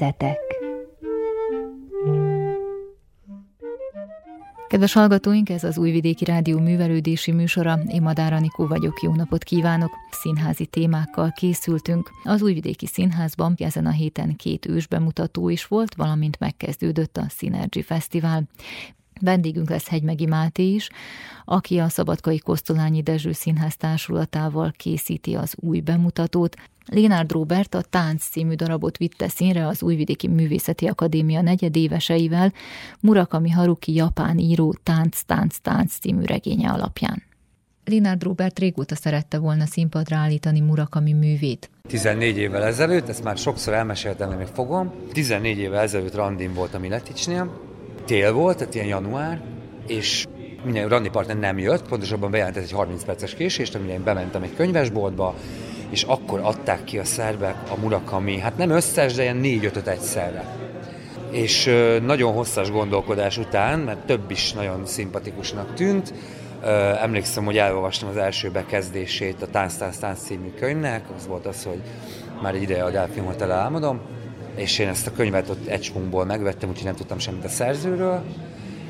Metszetek Kedves hallgatóink, ez az Újvidéki Rádió művelődési műsora. Én Madár Anikó vagyok, jó napot kívánok! Színházi témákkal készültünk. Az Újvidéki Színházban ezen a héten két ős bemutató is volt, valamint megkezdődött a Synergy Fesztivál. Vendégünk lesz Hegymegi Máté is, aki a Szabadkai Kosztolányi Dezső Színház társulatával készíti az új bemutatót. Lénárd Robert a Tánc című darabot vitte színre az Újvidéki Művészeti Akadémia negyedéveseivel, Murakami Haruki japán író Tánc, Tánc, Tánc című regénye alapján. Lénárd Robert régóta szerette volna színpadra állítani Murakami művét. 14 évvel ezelőtt, ezt már sokszor elmeséltem, de még fogom. 14 évvel ezelőtt randin voltam Mileticsnél, tél volt, tehát ilyen január, és minden randi partner nem jött, pontosabban bejelentett egy 30 perces késést, amire én bementem egy könyvesboltba, és akkor adták ki a szerbek a Murakami, hát nem összes, de ilyen négy-ötöt egyszerre. És nagyon hosszas gondolkodás után, mert több is nagyon szimpatikusnak tűnt, emlékszem, hogy elolvastam az első bekezdését a Tánc, Tánc, Tánc című könyvnek, az volt az, hogy már egy ideje a Delfin Hotel álmodom, és én ezt a könyvet ott egy megvettem, úgyhogy nem tudtam semmit a szerzőről,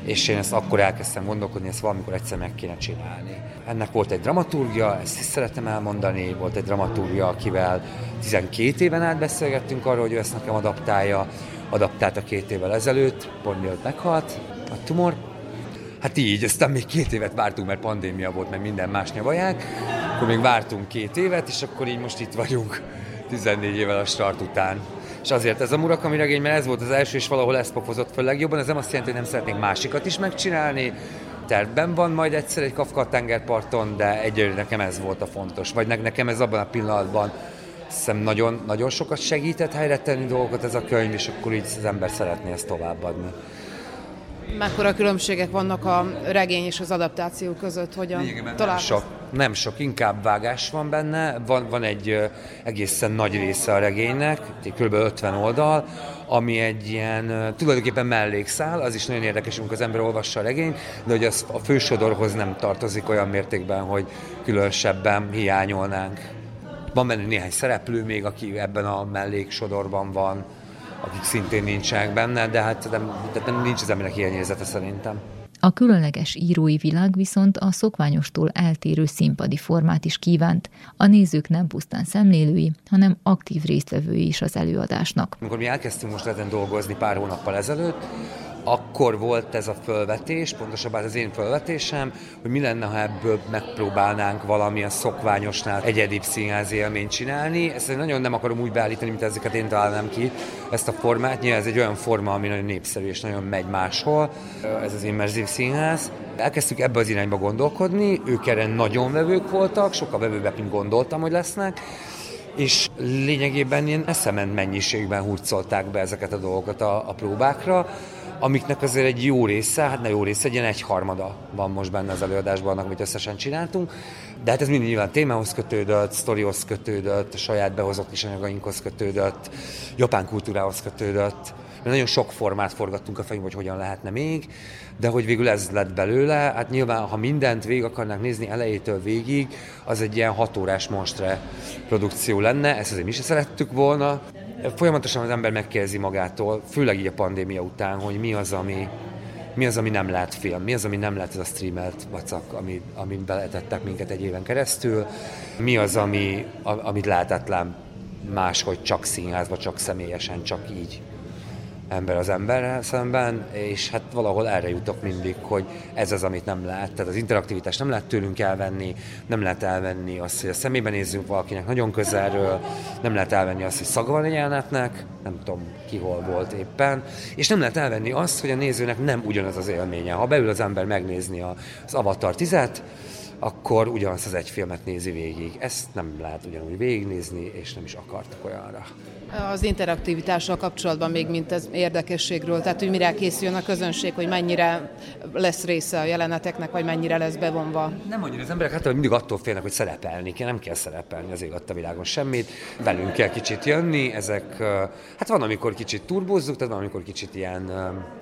és én ezt akkor elkezdtem gondolkodni, ezt valamikor egyszer meg kéne csinálni. Ennek volt egy dramaturgia, ezt is szeretem elmondani, volt egy dramaturgia, akivel 12 éven át beszélgettünk arról, hogy ő ezt nekem adaptálja, adaptálta két évvel ezelőtt, pont mielőtt meghalt a tumor. Hát így, aztán még két évet vártunk, mert pandémia volt, meg minden más nyavaják, akkor még vártunk két évet, és akkor így most itt vagyunk 14 évvel a start után. És azért ez a Murakami regény, mert ez volt az első, és valahol ezt pofozott föl legjobban. Ez nem azt jelenti, hogy nem szeretnénk másikat is megcsinálni. Tervben van majd egyszer egy Kafka tengerparton, de egyelőre nekem ez volt a fontos. Vagy nekem ez abban a pillanatban hiszem nagyon, nagyon sokat segített helyre tenni dolgokat ez a könyv, és akkor így az ember szeretné ezt továbbadni. Mekkora különbségek vannak a regény és az adaptáció között, hogyan találkoztak? Sok, nem sok, inkább vágás van benne. Van, van egy egészen nagy része a regénynek, kb. 50 oldal, ami egy ilyen tulajdonképpen mellékszál, az is nagyon érdekes, amikor az ember olvassa a regényt, de hogy az a fősodorhoz nem tartozik olyan mértékben, hogy különösebben hiányolnánk. Van benne néhány szereplő még, aki ebben a melléksodorban van, akik szintén nincsenek benne, de hát nem, de nem nincs az embernek ilyen érzete szerintem. A különleges írói világ viszont a szokványostól eltérő színpadi formát is kívánt. A nézők nem pusztán szemlélői, hanem aktív résztvevői is az előadásnak. Amikor mi elkezdtünk most ezen dolgozni pár hónappal ezelőtt, akkor volt ez a fölvetés, pontosabban az én fölvetésem, hogy mi lenne, ha ebből megpróbálnánk valamilyen szokványosnál egyedibb színházi élményt csinálni. Ezt nagyon nem akarom úgy beállítani, mint ezeket én találnám ki, ezt a formát. Nyilván ez egy olyan forma, ami nagyon népszerű és nagyon megy máshol. Ez az immerzív színház. Elkezdtük ebbe az irányba gondolkodni, ők erre nagyon vevők voltak, sokkal vevőbbek, mint gondoltam, hogy lesznek és lényegében ilyen eszement mennyiségben hurcolták be ezeket a dolgokat a, a próbákra amiknek azért egy jó része, hát ne jó része, egy ilyen egyharmada van most benne az előadásban annak, amit összesen csináltunk, de hát ez mindig nyilván témához kötődött, sztorihoz kötődött, a saját behozott kis anyagainkhoz kötődött, japán kultúrához kötődött, mert nagyon sok formát forgattunk a fejünkbe, hogy hogyan lehetne még, de hogy végül ez lett belőle, hát nyilván, ha mindent végig akarnánk nézni elejétől végig, az egy ilyen hatórás monstre produkció lenne, ezt azért mi is szerettük volna, Folyamatosan az ember megkérdezi magától, főleg így a pandémia után, hogy mi az, ami, mi az, ami nem lehet film, mi az, ami nem lehet ez a streamelt vacak, ami, amit beletettek minket egy éven keresztül, mi az, ami, amit lehetetlen máshogy csak színházba, csak személyesen, csak így ember az emberrel szemben, és hát valahol erre jutok mindig, hogy ez az, amit nem lehet. Tehát az interaktivitást nem lehet tőlünk elvenni, nem lehet elvenni azt, hogy a szemébe nézzünk valakinek nagyon közelről, nem lehet elvenni azt, hogy szaga van egy jelenetnek, nem tudom ki hol volt éppen, és nem lehet elvenni azt, hogy a nézőnek nem ugyanaz az élménye. Ha beül az ember megnézni az Avatar 10 akkor ugyanazt az egy filmet nézi végig. Ezt nem lehet ugyanúgy végignézni, és nem is akartak olyanra. Az interaktivitással kapcsolatban még mint ez érdekességről, tehát hogy mire készüljön a közönség, hogy mennyire lesz része a jeleneteknek, vagy mennyire lesz bevonva. Nem annyira, az emberek hát mindig attól félnek, hogy szerepelni kell, nem kell szerepelni az ég a világon semmit, velünk kell kicsit jönni, ezek, hát van, amikor kicsit turbózzuk, tehát van, amikor kicsit ilyen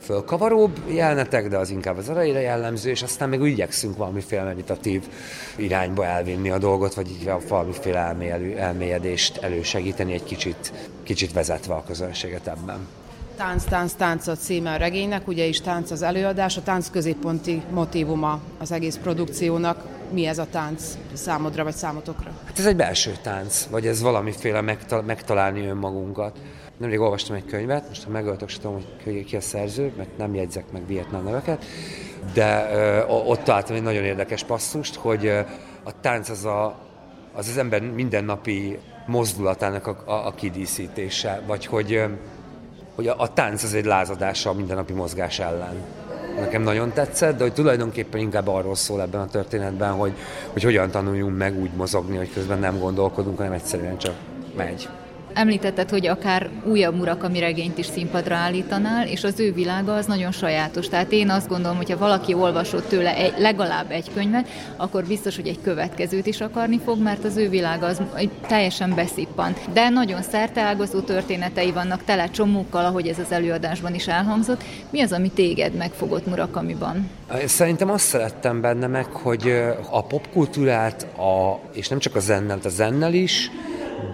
fölkavaróbb jelenetek, de az inkább az elejére jellemző, és aztán meg úgy igyekszünk valamiféle meditatív irányba elvinni a dolgot, vagy így valamiféle elmélyedést elősegíteni egy kicsit kicsit vezetve a közönséget ebben. Tánc, tánc, tánc a címe a regénynek, ugye is tánc az előadás, a tánc középponti motivuma az egész produkciónak. Mi ez a tánc számodra vagy számotokra? Hát ez egy belső tánc, vagy ez valamiféle megtal- megtalálni önmagunkat. Nemrég olvastam egy könyvet, most ha megöltök, sem tudom, hogy ki a szerző, mert nem jegyzek meg vietnám neveket, de ö, ott találtam egy nagyon érdekes passzust, hogy ö, a tánc az, a, az az ember mindennapi mozdulatának a, a, a kidíszítése, vagy hogy, hogy a, a tánc az egy lázadása a mindennapi mozgás ellen. Nekem nagyon tetszett, de hogy tulajdonképpen inkább arról szól ebben a történetben, hogy, hogy hogyan tanuljunk meg úgy mozogni, hogy közben nem gondolkodunk, hanem egyszerűen csak megy. Említetted, hogy akár újabb Murakami regényt is színpadra állítanál, és az ő világa az nagyon sajátos. Tehát én azt gondolom, hogy ha valaki olvasott tőle egy, legalább egy könyvet, akkor biztos, hogy egy következőt is akarni fog, mert az ő világa az teljesen beszippant. De nagyon szerteágazó történetei vannak, tele csomókkal, ahogy ez az előadásban is elhangzott. Mi az, ami téged megfogott Murakamiban? Szerintem azt szerettem benne meg, hogy a popkultúrát, a, és nem csak a zennel, a zennel is,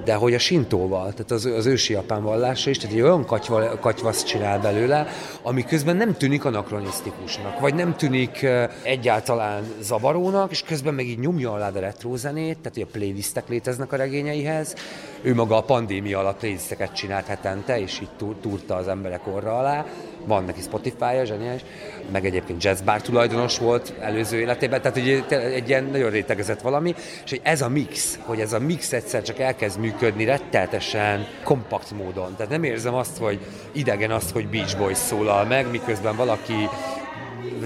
de hogy a sintóval, tehát az, az ősi japán vallása is, tehát egy olyan katyva, katyvaszt csinál belőle, ami közben nem tűnik anakronisztikusnak, vagy nem tűnik egyáltalán zavarónak, és közben meg így nyomja alá a retro zenét, tehát hogy a playlistek léteznek a regényeihez. Ő maga a pandémia alatt playlisteket csinált hetente, és így túrta az emberek orra alá. Van neki Spotify-ja, zseniális, meg egyébként jazzbár tulajdonos volt előző életében, tehát egy, egy ilyen nagyon rétegezett valami, és hogy ez a mix, hogy ez a mix egyszer csak elkezd működni retteltesen kompakt módon. Tehát nem érzem azt, hogy idegen azt, hogy Beach Boys szólal meg, miközben valaki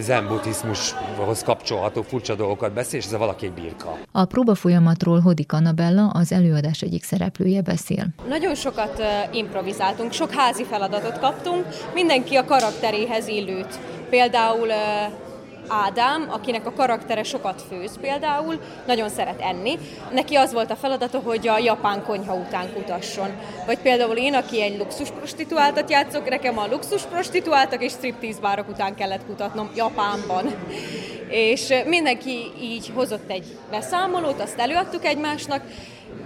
zen buddhizmushoz kapcsolható furcsa dolgokat beszél, és ez a valaki egy birka. A próba folyamatról Hodik Annabella, az előadás egyik szereplője beszél. Nagyon sokat improvizáltunk, sok házi feladatot kaptunk, mindenki a karakteréhez illőt. Például Ádám, akinek a karaktere sokat főz például, nagyon szeret enni. Neki az volt a feladata, hogy a japán konyha után kutasson. Vagy például én, aki egy luxus prostituáltat játszok, nekem a luxus prostituáltak és striptease bárok után kellett kutatnom Japánban. És mindenki így hozott egy beszámolót, azt előadtuk egymásnak,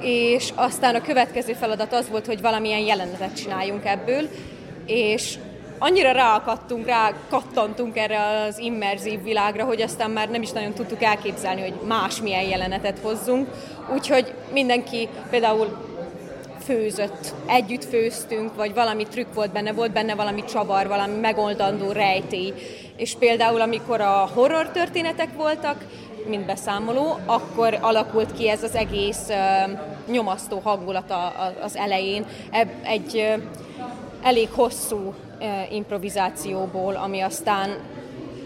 és aztán a következő feladat az volt, hogy valamilyen jelenetet csináljunk ebből, és annyira ráakadtunk, rá kattantunk erre az immerzív világra, hogy aztán már nem is nagyon tudtuk elképzelni, hogy más milyen jelenetet hozzunk. Úgyhogy mindenki például főzött, együtt főztünk, vagy valami trükk volt benne, volt benne valami csavar, valami megoldandó rejtély. És például, amikor a horror történetek voltak, mint beszámoló, akkor alakult ki ez az egész uh, nyomasztó hangulata az elején. Egy uh, elég hosszú improvizációból, ami aztán,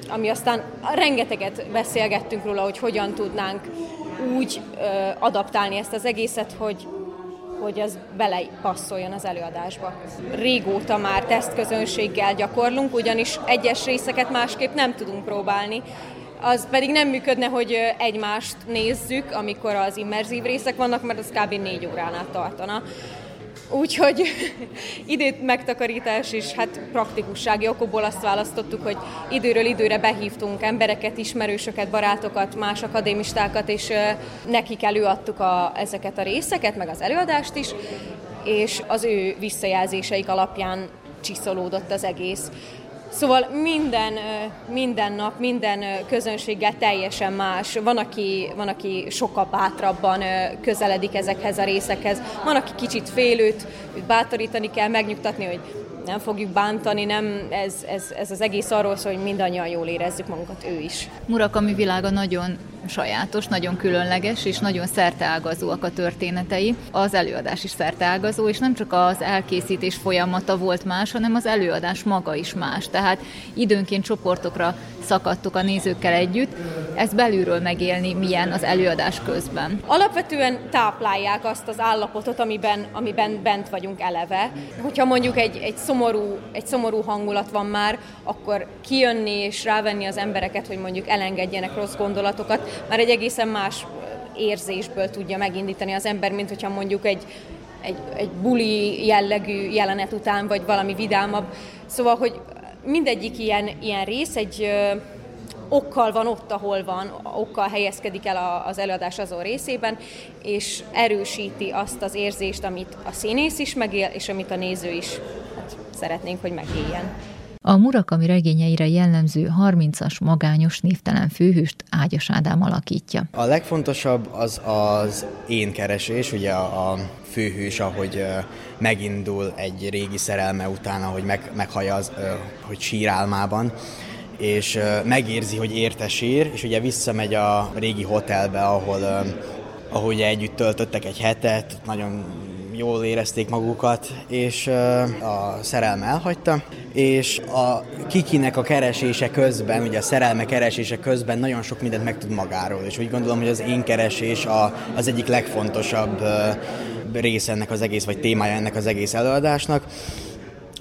ami aztán rengeteget beszélgettünk róla, hogy hogyan tudnánk úgy adaptálni ezt az egészet, hogy, hogy az belepasszoljon az előadásba. Régóta már tesztközönséggel gyakorlunk, ugyanis egyes részeket másképp nem tudunk próbálni, az pedig nem működne, hogy egymást nézzük, amikor az immerzív részek vannak, mert az kb. négy óránál tartana. Úgyhogy időt megtakarítás és hát praktikussági okokból azt választottuk, hogy időről időre behívtunk embereket, ismerősöket, barátokat, más akadémistákat, és nekik előadtuk a, ezeket a részeket, meg az előadást is, és az ő visszajelzéseik alapján csiszolódott az egész. Szóval minden, minden nap, minden közönséggel teljesen más. Van aki, van, aki sokkal bátrabban közeledik ezekhez a részekhez, van, aki kicsit félőt, bátorítani kell, megnyugtatni, hogy nem fogjuk bántani, nem, ez, ez, ez az egész arról szól, hogy mindannyian jól érezzük magunkat, ő is. Murakami világa nagyon sajátos, nagyon különleges, és nagyon szerteágazóak a történetei. Az előadás is szerteágazó, és nem csak az elkészítés folyamata volt más, hanem az előadás maga is más. Tehát időnként csoportokra szakadtok a nézőkkel együtt. Ezt belülről megélni milyen az előadás közben. Alapvetően táplálják azt az állapotot, amiben, amiben bent vagyunk eleve. Hogyha mondjuk egy, egy, szomorú, egy szomorú hangulat van már, akkor kijönni és rávenni az embereket, hogy mondjuk elengedjenek rossz gondolatokat, már egy egészen más érzésből tudja megindítani az ember, mint hogyha mondjuk egy, egy, egy buli jellegű jelenet után, vagy valami vidámabb. Szóval, hogy mindegyik ilyen, ilyen rész egy ö, okkal van ott, ahol van, okkal helyezkedik el az előadás azon részében, és erősíti azt az érzést, amit a színész is megél, és amit a néző is hát, szeretnénk, hogy megéljen. A Murakami regényeire jellemző 30-as magányos névtelen főhőst Ágyas Ádám alakítja. A legfontosabb az az én keresés, ugye a, a főhős, ahogy megindul egy régi szerelme után, ahogy meg, meghallja az, hogy sírálmában, és megérzi, hogy értesír, és ugye visszamegy a régi hotelbe, ahol ahogy együtt töltöttek egy hetet, nagyon jól érezték magukat, és a szerelme elhagyta, és a Kikinek a keresése közben, ugye a szerelme keresése közben nagyon sok mindent megtud magáról, és úgy gondolom, hogy az én keresés a, az egyik legfontosabb része ennek az egész, vagy témája ennek az egész előadásnak.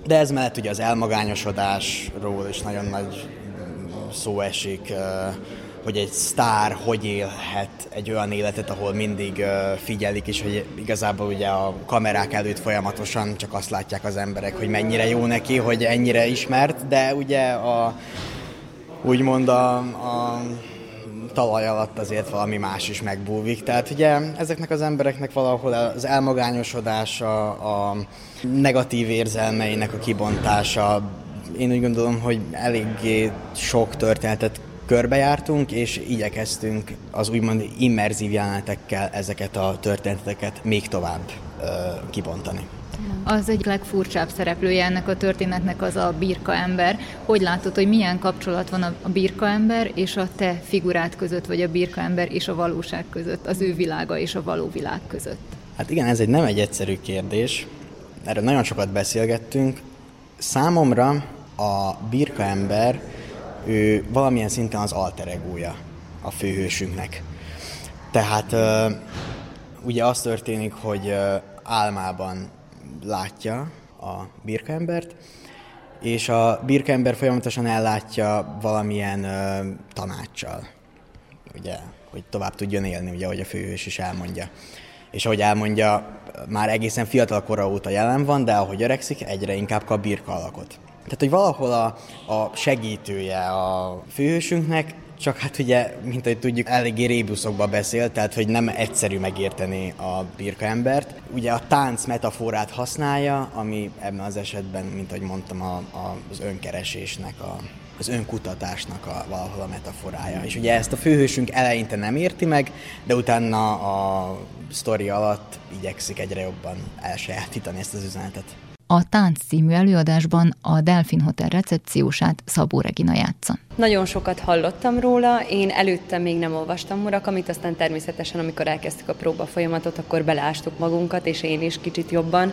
De ez mellett ugye az elmagányosodásról is nagyon nagy szó esik, hogy egy sztár hogy élhet egy olyan életet, ahol mindig figyelik, és hogy igazából ugye a kamerák előtt folyamatosan csak azt látják az emberek, hogy mennyire jó neki, hogy ennyire ismert, de ugye a úgymond a, a talaj alatt azért valami más is megbúvik. Tehát ugye ezeknek az embereknek valahol az elmagányosodása, a negatív érzelmeinek a kibontása, én úgy gondolom, hogy eléggé sok történetet körbejártunk, és igyekeztünk az úgymond immerzív jelenetekkel ezeket a történeteket még tovább ö, kibontani. Az egyik legfurcsább szereplője ennek a történetnek az a birka ember. Hogy látod, hogy milyen kapcsolat van a birka ember és a te figurát között, vagy a birka ember és a valóság között, az ő világa és a való világ között? Hát igen, ez egy nem egy egyszerű kérdés. Erről nagyon sokat beszélgettünk. Számomra a birka ember ő valamilyen szinten az alter egója a főhősünknek. Tehát ugye az történik, hogy álmában látja a birkaembert, és a birkaember folyamatosan ellátja valamilyen ö, tanácssal, ugye, hogy tovább tudjon élni, ugye, ahogy a főhős is elmondja. És ahogy elmondja, már egészen fiatal kora óta jelen van, de ahogy öregszik, egyre inkább kap birka alakot. Tehát, hogy valahol a, a segítője a főhősünknek, csak hát ugye, mint ahogy tudjuk, eléggé rébuszokba beszél, tehát hogy nem egyszerű megérteni a birka embert. Ugye a tánc metaforát használja, ami ebben az esetben, mint ahogy mondtam, a, a, az önkeresésnek, a, az önkutatásnak a, valahol a metaforája. És ugye ezt a főhősünk eleinte nem érti meg, de utána a sztori alatt igyekszik egyre jobban elsajátítani ezt az üzenetet. A Tánc című előadásban a Delfin Hotel recepciósát Szabó Regina játsza. Nagyon sokat hallottam róla, én előtte még nem olvastam Murakamit, aztán természetesen, amikor elkezdtük a próba folyamatot, akkor beleástuk magunkat, és én is kicsit jobban,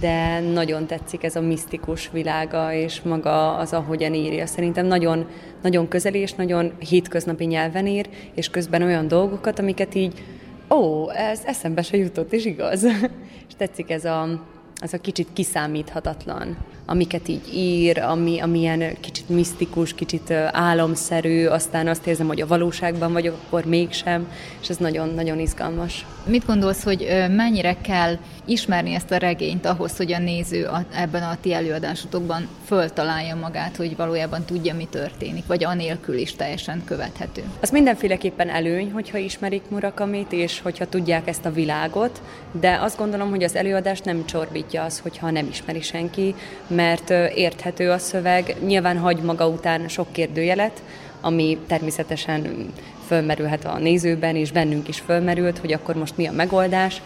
de nagyon tetszik ez a misztikus világa, és maga az, ahogyan írja. Szerintem nagyon, nagyon közeli és nagyon hétköznapi nyelven ír, és közben olyan dolgokat, amiket így, ó, ez eszembe se jutott, és igaz. és tetszik ez a, ez a kicsit kiszámíthatatlan, amiket így ír, ami, amilyen kicsit misztikus, kicsit álomszerű, aztán azt érzem, hogy a valóságban vagyok, akkor mégsem, és ez nagyon-nagyon izgalmas. Mit gondolsz, hogy mennyire kell ismerni ezt a regényt ahhoz, hogy a néző ebben a ti előadásotokban föltalálja magát, hogy valójában tudja, mi történik, vagy anélkül is teljesen követhető? Az mindenféleképpen előny, hogyha ismerik Murakamit, és hogyha tudják ezt a világot, de azt gondolom, hogy az előadást nem csorbítja az, hogyha nem ismeri senki, mert érthető a szöveg, nyilván hagy maga után sok kérdőjelet, ami természetesen fölmerülhet a nézőben, és bennünk is fölmerült, hogy akkor most mi a megoldás,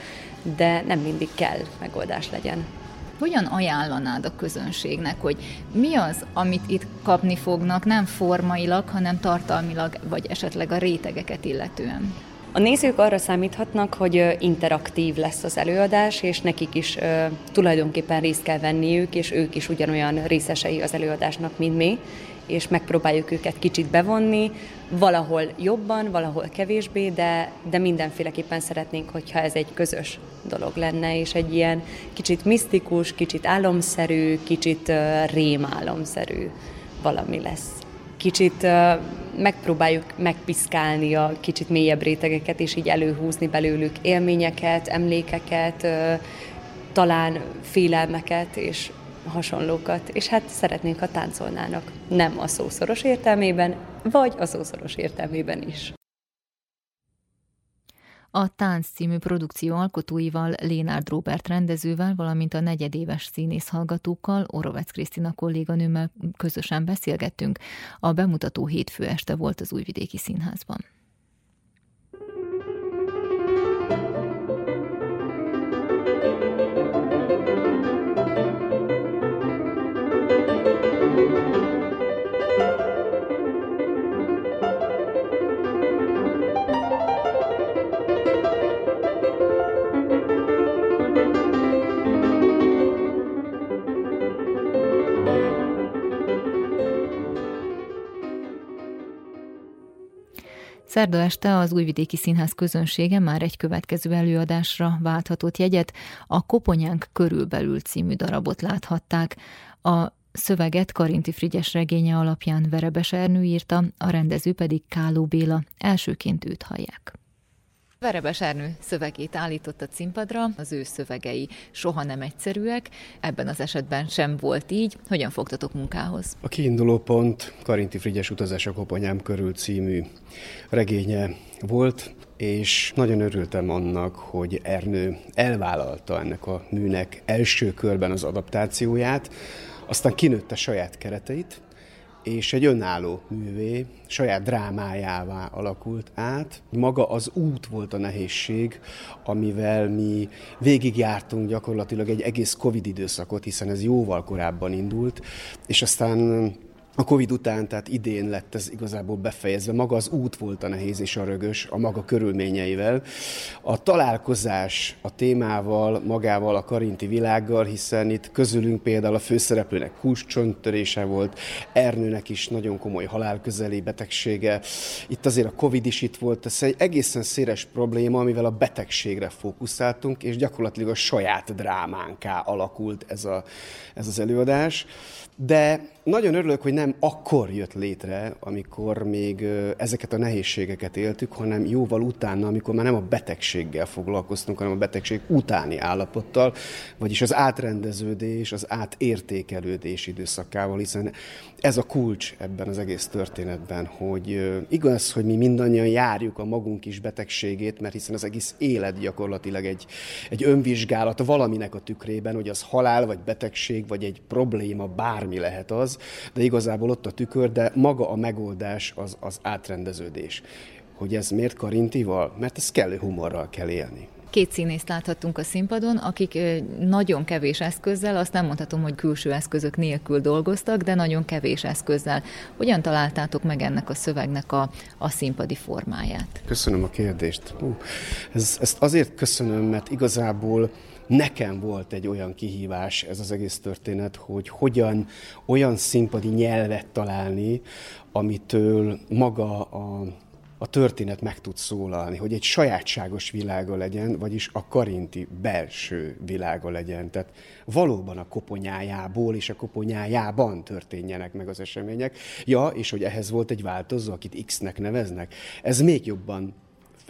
de nem mindig kell megoldás legyen. Hogyan ajánlanád a közönségnek, hogy mi az, amit itt kapni fognak, nem formailag, hanem tartalmilag, vagy esetleg a rétegeket illetően? A nézők arra számíthatnak, hogy interaktív lesz az előadás, és nekik is tulajdonképpen részt kell venniük, és ők is ugyanolyan részesei az előadásnak, mint mi, és megpróbáljuk őket kicsit bevonni, valahol jobban, valahol kevésbé, de, de mindenféleképpen szeretnénk, hogyha ez egy közös dolog lenne, és egy ilyen kicsit misztikus, kicsit álomszerű, kicsit rémálomszerű valami lesz. Kicsit megpróbáljuk megpiszkálni a kicsit mélyebb rétegeket, és így előhúzni belőlük élményeket, emlékeket, talán félelmeket, és hasonlókat, és hát szeretnénk, ha táncolnának. Nem a szószoros értelmében, vagy a szószoros értelmében is. A Tánc című produkció alkotóival, Lénárd Robert rendezővel, valamint a negyedéves színész hallgatókkal, Orovec Krisztina kolléganőmmel közösen beszélgettünk. A bemutató hétfő este volt az Újvidéki Színházban. Szerda este az Újvidéki Színház közönsége már egy következő előadásra válthatott jegyet, a Koponyánk körülbelül című darabot láthatták. A szöveget Karinti Frigyes regénye alapján Verebes Ernő írta, a rendező pedig Káló Béla. Elsőként őt hallják. Verebes Ernő szövegét állított a színpadra, az ő szövegei soha nem egyszerűek, ebben az esetben sem volt így. Hogyan fogtatok munkához? A kiinduló pont Karinti Frigyes utazás a Koponyám körül című regénye volt, és nagyon örültem annak, hogy Ernő elvállalta ennek a műnek első körben az adaptációját, aztán kinőtte saját kereteit, és egy önálló művé, saját drámájává alakult át. Maga az út volt a nehézség, amivel mi végigjártunk gyakorlatilag egy egész Covid időszakot, hiszen ez jóval korábban indult, és aztán a Covid után, tehát idén lett ez igazából befejezve. Maga az út volt a nehéz és a rögös, a maga körülményeivel. A találkozás a témával, magával, a karinti világgal, hiszen itt közülünk például a főszereplőnek kulcscsonttörése volt, Ernőnek is nagyon komoly halálközeli betegsége. Itt azért a Covid is itt volt, ez egy egészen széles probléma, amivel a betegségre fókuszáltunk, és gyakorlatilag a saját drámánká alakult ez, a, ez az előadás. De nagyon örülök, hogy nem akkor jött létre, amikor még ezeket a nehézségeket éltük, hanem jóval utána, amikor már nem a betegséggel foglalkoztunk, hanem a betegség utáni állapottal, vagyis az átrendeződés, az átértékelődés időszakával, hiszen ez a kulcs ebben az egész történetben, hogy igaz, hogy mi mindannyian járjuk a magunk is betegségét, mert hiszen az egész élet gyakorlatilag egy, egy önvizsgálat valaminek a tükrében, hogy az halál, vagy betegség, vagy egy probléma, bármi lehet az, de igazából ott a tükör, de maga a megoldás az, az átrendeződés. Hogy ez miért karintival? Mert ez kellő humorral kell élni. Két színészt láthattunk a színpadon, akik nagyon kevés eszközzel, azt nem mondhatom, hogy külső eszközök nélkül dolgoztak, de nagyon kevés eszközzel. Hogyan találtátok meg ennek a szövegnek a, a színpadi formáját? Köszönöm a kérdést. Hú, ez, ezt azért köszönöm, mert igazából nekem volt egy olyan kihívás ez az egész történet, hogy hogyan olyan színpadi nyelvet találni, amitől maga a a történet meg tud szólalni, hogy egy sajátságos világa legyen, vagyis a karinti belső világa legyen. Tehát valóban a koponyájából és a koponyájában történjenek meg az események. Ja, és hogy ehhez volt egy változó, akit X-nek neveznek. Ez még jobban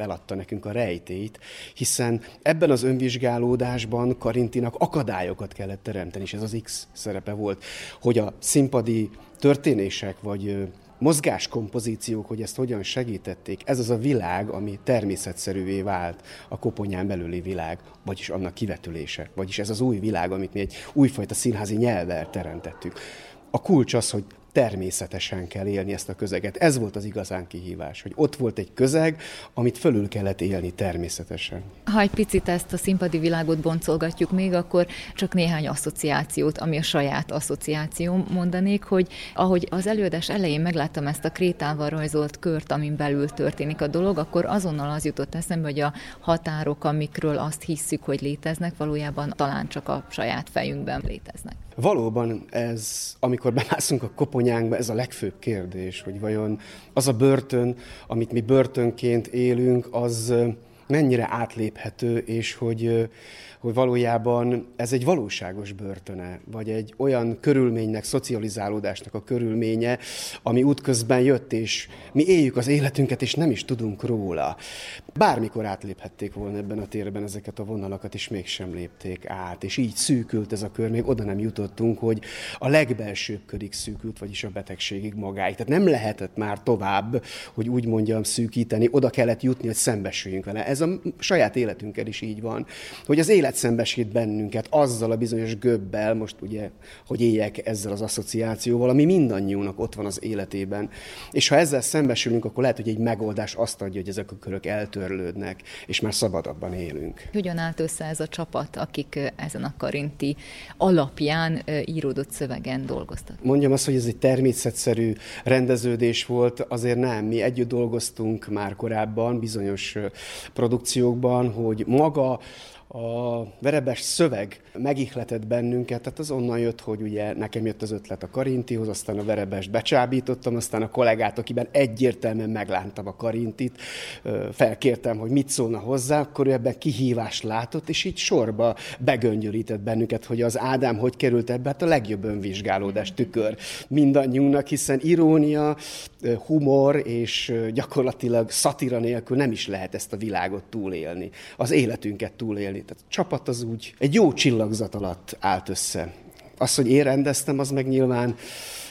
feladta nekünk a rejtét, hiszen ebben az önvizsgálódásban Karintinak akadályokat kellett teremteni, és ez az X szerepe volt, hogy a színpadi történések, vagy mozgáskompozíciók, hogy ezt hogyan segítették. Ez az a világ, ami természetszerűvé vált a koponyán belüli világ, vagyis annak kivetülése. Vagyis ez az új világ, amit mi egy újfajta színházi nyelvvel teremtettük. A kulcs az, hogy természetesen kell élni ezt a közeget. Ez volt az igazán kihívás, hogy ott volt egy közeg, amit fölül kellett élni természetesen. Ha egy picit ezt a színpadi világot boncolgatjuk még, akkor csak néhány asszociációt, ami a saját asszociáció mondanék, hogy ahogy az előadás elején megláttam ezt a krétával rajzolt kört, amin belül történik a dolog, akkor azonnal az jutott eszembe, hogy a határok, amikről azt hisszük, hogy léteznek, valójában talán csak a saját fejünkben léteznek. Valóban ez, amikor bemászunk a koponyánkba, ez a legfőbb kérdés, hogy vajon az a börtön, amit mi börtönként élünk, az mennyire átléphető, és hogy hogy valójában ez egy valóságos börtöne, vagy egy olyan körülménynek, szocializálódásnak a körülménye, ami útközben jött, és mi éljük az életünket, és nem is tudunk róla. Bármikor átléphették volna ebben a térben ezeket a vonalakat, és mégsem lépték át, és így szűkült ez a kör, még oda nem jutottunk, hogy a legbelsőbb körig szűkült, vagyis a betegségig magáig. Tehát nem lehetett már tovább, hogy úgy mondjam, szűkíteni, oda kellett jutni, hogy szembesüljünk vele. Ez a saját életünkkel is így van, hogy az élet szembesít bennünket azzal a bizonyos göbbel, most ugye, hogy éljek ezzel az asszociációval, ami mindannyiunknak ott van az életében. És ha ezzel szembesülünk, akkor lehet, hogy egy megoldás azt adja, hogy ezek a körök eltörlődnek, és már szabadabban élünk. Hogyan állt össze ez a csapat, akik ezen a karinti alapján íródott szövegen dolgoztak? Mondjam azt, hogy ez egy természetszerű rendeződés volt, azért nem. Mi együtt dolgoztunk már korábban bizonyos produkciókban, hogy maga a verebes szöveg megihletett bennünket, tehát az onnan jött, hogy ugye nekem jött az ötlet a Karintihoz, aztán a verebest becsábítottam, aztán a kollégát, akiben egyértelműen meglántam a Karintit, felkértem, hogy mit szólna hozzá, akkor ő ebben kihívást látott, és így sorba begöngyölített bennünket, hogy az Ádám hogy került ebbe, hát a legjobb önvizsgálódás tükör mindannyiunknak, hiszen irónia, humor és gyakorlatilag szatira nélkül nem is lehet ezt a világot túlélni, az életünket túlélni. Tehát a csapat az úgy egy jó csillagzat alatt állt össze. Az, hogy én rendeztem, az meg nyilván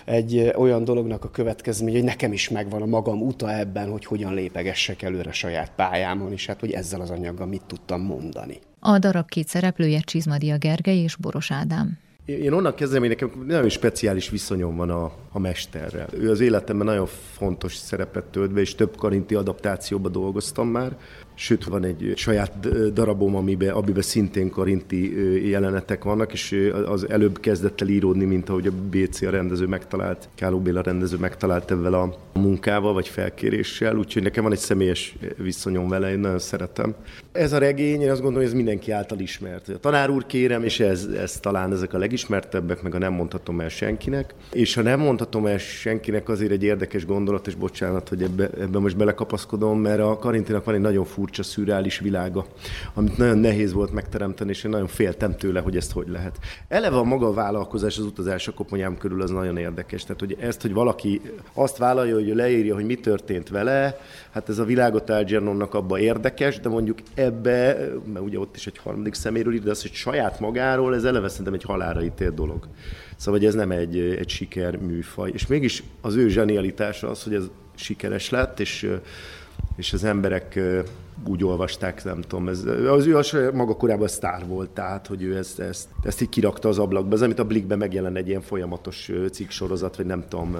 egy olyan dolognak a következmény, hogy nekem is megvan a magam uta ebben, hogy hogyan lépegessek előre saját pályámon, és hát, hogy ezzel az anyaggal mit tudtam mondani. A darab két szereplője Csizmadia Gergely és Boros Ádám. Én onnan kezdem, hogy nekem nagyon speciális viszonyom van a, a mesterrel. Ő az életemben nagyon fontos szerepet tölt be, és több karinti adaptációban dolgoztam már. Sőt, van egy saját darabom, amiben, amiben szintén karinti jelenetek vannak, és az előbb kezdett el íródni, mint ahogy a BC a rendező megtalált, Káló Béla rendező megtalált ezzel a munkával, vagy felkéréssel, úgyhogy nekem van egy személyes viszonyom vele, én nagyon szeretem. Ez a regény, én azt gondolom, hogy ez mindenki által ismert. A tanár úr kérem, és ez, ez talán ezek a legismertebbek, meg a nem mondhatom el senkinek. És ha nem mondhatom el senkinek, azért egy érdekes gondolat, és bocsánat, hogy ebbe, ebbe most belekapaszkodom, mert a Karintinak van egy nagyon furcsa, szürreális világa, amit nagyon nehéz volt megteremteni, és én nagyon féltem tőle, hogy ezt hogy lehet. Eleve a maga a vállalkozás, az utazás a koponyám körül az nagyon érdekes. Tehát, hogy ezt, hogy valaki azt vállalja, hogy leírja, hogy mi történt vele, hát ez a világot Algernonnak abba érdekes, de mondjuk ebbe, mert ugye ott is egy harmadik szeméről ír, de az, hogy saját magáról, ez eleve szerintem egy halára ítélt dolog. Szóval, hogy ez nem egy, egy siker műfaj. És mégis az ő zsenialitása az, hogy ez sikeres lett, és és az emberek úgy olvasták, nem tudom, ez, az ő az maga korában sztár volt, tehát, hogy ő ezt, ezt, ezt így kirakta az ablakba. Ez, amit a Blikben megjelen egy ilyen folyamatos cikksorozat, vagy nem tudom,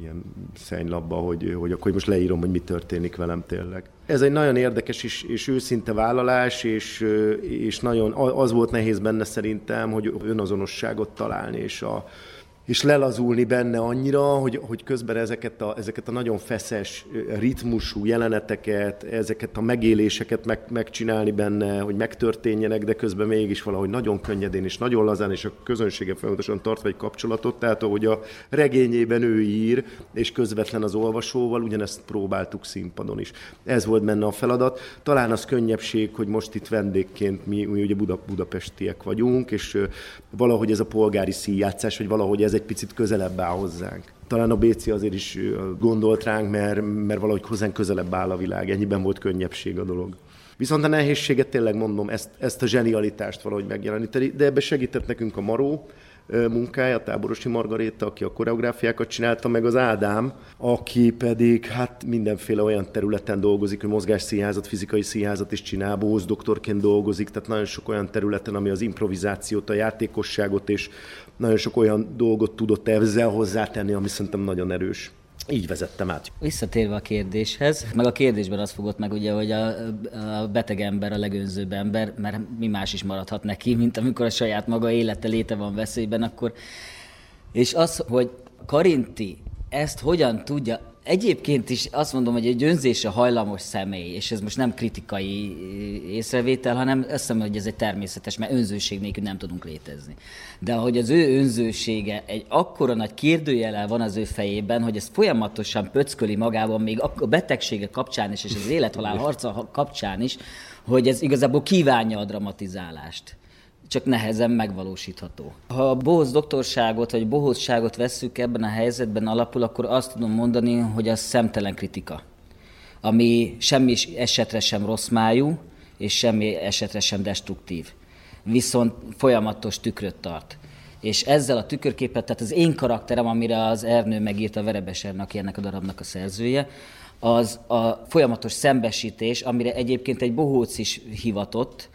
ilyen szennylapba, hogy, hogy akkor most leírom, hogy mi történik velem tényleg. Ez egy nagyon érdekes és, és őszinte vállalás, és, és nagyon az volt nehéz benne szerintem, hogy önazonosságot találni, és a, és lelazulni benne annyira, hogy, hogy közben ezeket a, ezeket a nagyon feszes, ritmusú jeleneteket, ezeket a megéléseket meg, megcsinálni benne, hogy megtörténjenek, de közben mégis valahogy nagyon könnyedén és nagyon lazán, és a közönsége folyamatosan tartva egy kapcsolatot, tehát ahogy a regényében ő ír, és közvetlen az olvasóval, ugyanezt próbáltuk színpadon is. Ez volt benne a feladat. Talán az könnyebbség, hogy most itt vendégként mi, mi ugye Buda, budapestiek vagyunk, és valahogy ez a polgári színjátszás, vagy valahogy ez egy picit közelebb áll hozzánk. Talán a BC azért is gondolt ránk, mert, mert valahogy hozzánk közelebb áll a világ, ennyiben volt könnyebbség a dolog. Viszont a nehézséget tényleg mondom, ezt, ezt a zsenialitást valahogy megjeleníteni, de ebbe segített nekünk a Maró, munkája, Táborosi Margaréta, aki a koreográfiákat csinálta, meg az Ádám, aki pedig hát mindenféle olyan területen dolgozik, hogy mozgásszínházat, fizikai színházat is csinál, bóz doktorként dolgozik, tehát nagyon sok olyan területen, ami az improvizációt, a játékosságot és nagyon sok olyan dolgot tudott ezzel hozzátenni, ami szerintem nagyon erős. Így vezettem át. Visszatérve a kérdéshez, meg a kérdésben az fogott meg ugye, hogy a, a beteg ember a legönzőbb ember, mert mi más is maradhat neki, mint amikor a saját maga élete léte van veszélyben, akkor... És az, hogy Karinti ezt hogyan tudja Egyébként is azt mondom, hogy egy önzésre hajlamos személy, és ez most nem kritikai észrevétel, hanem azt hiszem, hogy ez egy természetes, mert önzőség nélkül nem tudunk létezni. De hogy az ő önzősége egy akkora nagy kérdőjele van az ő fejében, hogy ez folyamatosan pöcköli magában, még a betegsége kapcsán is, és az élethalál harca kapcsán is, hogy ez igazából kívánja a dramatizálást csak nehezen megvalósítható. Ha a bohóc doktorságot vagy bohózságot vesszük ebben a helyzetben alapul, akkor azt tudom mondani, hogy az szemtelen kritika, ami semmi esetre sem rossz májú, és semmi esetre sem destruktív. Viszont folyamatos tükröt tart. És ezzel a tükörképet, tehát az én karakterem, amire az Ernő megírta Verebes Ernő, ennek a darabnak a szerzője, az a folyamatos szembesítés, amire egyébként egy bohóc is hivatott,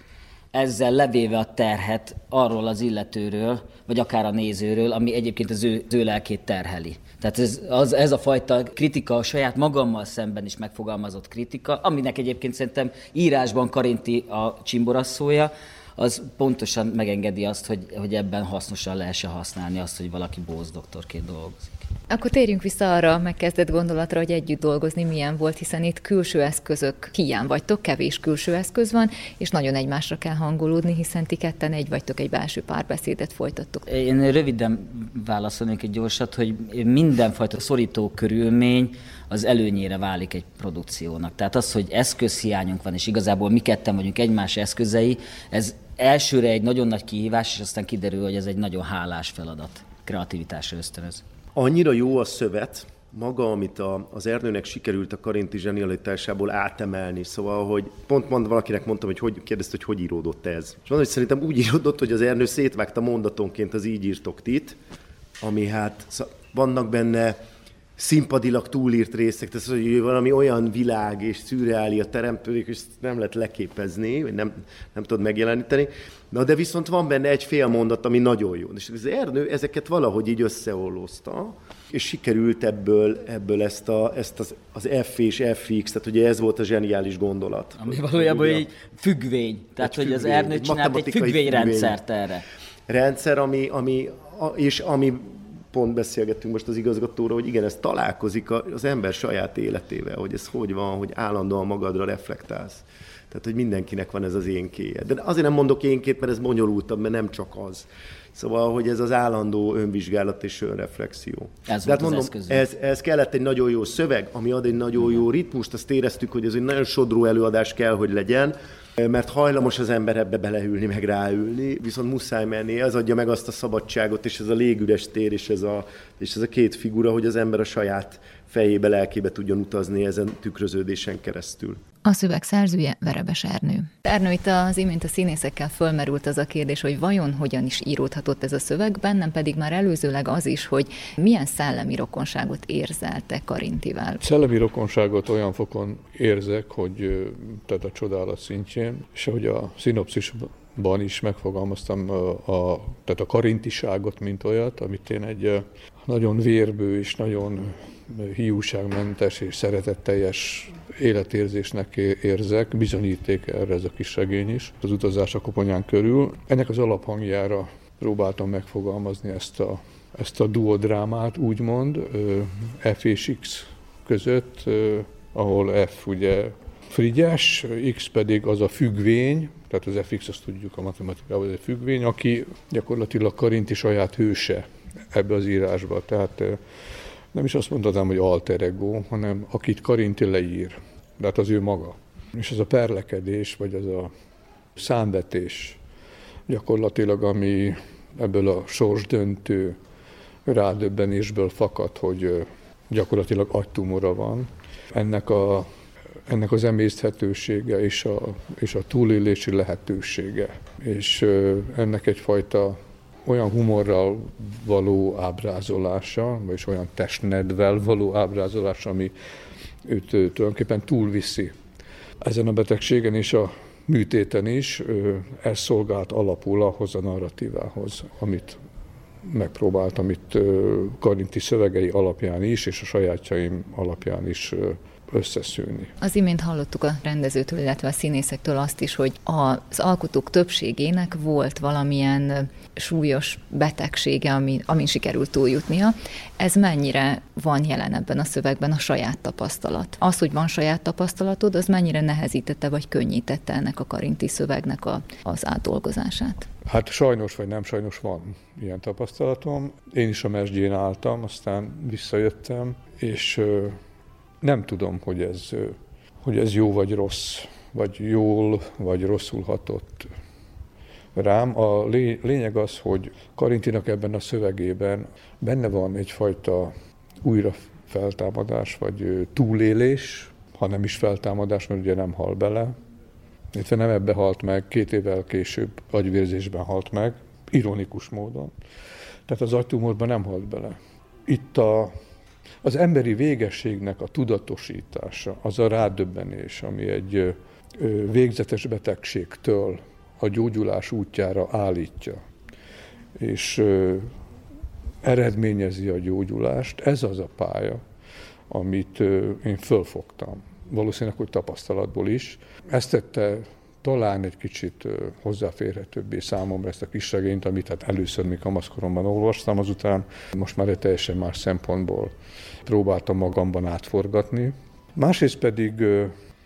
ezzel levéve a terhet arról az illetőről, vagy akár a nézőről, ami egyébként az ő, az ő lelkét terheli. Tehát ez, az, ez a fajta kritika, a saját magammal szemben is megfogalmazott kritika, aminek egyébként szerintem írásban Karinti a csimborasszója, az pontosan megengedi azt, hogy, hogy ebben hasznosan lehessen használni azt, hogy valaki bóz doktorként dolgozik. Akkor térjünk vissza arra a megkezdett gondolatra, hogy együtt dolgozni milyen volt, hiszen itt külső eszközök hiány vagytok, kevés külső eszköz van, és nagyon egymásra kell hangolódni, hiszen ti ketten egy vagytok, egy belső párbeszédet folytattuk. Én röviden válaszolnék egy gyorsat, hogy mindenfajta szorító körülmény az előnyére válik egy produkciónak. Tehát az, hogy eszközhiányunk van, és igazából mi ketten vagyunk egymás eszközei, ez elsőre egy nagyon nagy kihívás, és aztán kiderül, hogy ez egy nagyon hálás feladat, kreativitásra ösztönöz. Annyira jó a szövet, maga, amit a, az Ernőnek sikerült a Karinti zsenialitásából átemelni. Szóval, hogy pont mond, valakinek mondtam, hogy, hogy kérdezte, hogy hogy íródott ez. És mondom, hogy szerintem úgy íródott, hogy az Ernő szétvágta mondatonként az így írtok tit, ami hát vannak benne színpadilag túlírt részek, tehát hogy valami olyan világ és szürreáli a teremtődik, és nem lehet leképezni, vagy nem, nem tudod megjeleníteni. Na de viszont van benne egy fél mondat, ami nagyon jó. És az Ernő ezeket valahogy így összeollózta, és sikerült ebből, ebből ezt, a, ezt az, az F és FX, tehát ugye ez volt a zseniális gondolat. Ami valójában egy függvény, tehát egy hogy függvény, az Ernő csinált egy függvényrendszert függvény. erre. Rendszer, ami, ami, és ami pont beszélgettünk most az igazgatóról, hogy igen, ez találkozik az ember saját életével, hogy ez hogy van, hogy állandóan magadra reflektálsz. Tehát, hogy mindenkinek van ez az énkéje. De azért nem mondok énkét, mert ez bonyolultabb, mert nem csak az. Szóval, hogy ez az állandó önvizsgálat és önreflexió. Ez De hát mondom, ez, ez kellett egy nagyon jó szöveg, ami ad egy nagyon jó ritmust, azt éreztük, hogy ez egy nagyon sodró előadás kell, hogy legyen, mert hajlamos az ember ebbe beleülni, meg ráülni, viszont muszáj menni, ez adja meg azt a szabadságot, és ez a légüres tér, és ez a, és ez a két figura, hogy az ember a saját fejébe, lelkébe tudjon utazni ezen tükröződésen keresztül. A szöveg szerzője Verebes Ernő. Ernő, itt az imént a színészekkel fölmerült az a kérdés, hogy vajon hogyan is íródhatott ez a szöveg, bennem pedig már előzőleg az is, hogy milyen szellemi rokonságot érzelte Karintivel. Szellemi rokonságot olyan fokon érzek, hogy tehát a csodálat szintjén, és ahogy a szinopszisban is megfogalmaztam a, tehát a karintiságot, mint olyat, amit én egy nagyon vérbő és nagyon hiúságmentes és szeretetteljes életérzésnek érzek, bizonyíték erre ez a kis regény is, az utazás a koponyán körül. Ennek az alaphangjára próbáltam megfogalmazni ezt a, ezt a duodrámát, úgymond, F és X között, ahol F ugye frigyes, X pedig az a függvény, tehát az FX azt tudjuk a matematikában, ez egy függvény, aki gyakorlatilag Karinti saját hőse ebbe az írásba. Tehát nem is azt mondhatnám, hogy alter ego, hanem akit Karinti leír, de hát az ő maga. És ez a perlekedés, vagy ez a számvetés gyakorlatilag, ami ebből a sorsdöntő rádöbbenésből fakad, hogy gyakorlatilag agytumora van. Ennek, a, ennek az emészthetősége és a, és a túlélési lehetősége. És ennek egyfajta olyan humorral való ábrázolása, vagy olyan testnedvel való ábrázolása, ami őt tulajdonképpen túlviszi. Ezen a betegségen és a műtéten is ez szolgált alapul ahhoz a narratívához, amit megpróbáltam itt Karinti szövegei alapján is, és a sajátjaim alapján is összeszűni. Az imént hallottuk a rendezőtől, illetve a színészektől azt is, hogy az alkotók többségének volt valamilyen súlyos betegsége, ami, amin sikerült túljutnia. Ez mennyire van jelen ebben a szövegben a saját tapasztalat? Az, hogy van saját tapasztalatod, az mennyire nehezítette vagy könnyítette ennek a karinti szövegnek a, az átdolgozását? Hát sajnos vagy nem sajnos van ilyen tapasztalatom. Én is a mesdjén álltam, aztán visszajöttem, és nem tudom, hogy ez, hogy ez jó vagy rossz, vagy jól, vagy rosszul hatott rám. A lényeg az, hogy Karintinak ebben a szövegében benne van egyfajta újra feltámadás, vagy túlélés, ha nem is feltámadás, mert ugye nem hal bele. Illetve nem ebbe halt meg, két évvel később agyvérzésben halt meg, ironikus módon. Tehát az agytumorban nem halt bele. Itt a az emberi végességnek a tudatosítása, az a rádöbbenés, ami egy végzetes betegségtől a gyógyulás útjára állítja, és eredményezi a gyógyulást, ez az a pálya, amit én fölfogtam. Valószínűleg, hogy tapasztalatból is. Ezt tette talán egy kicsit hozzáférhetőbbé számomra ezt a kis regényt, amit hát először még kamaszkoromban olvastam, azután most már egy teljesen más szempontból próbáltam magamban átforgatni. Másrészt pedig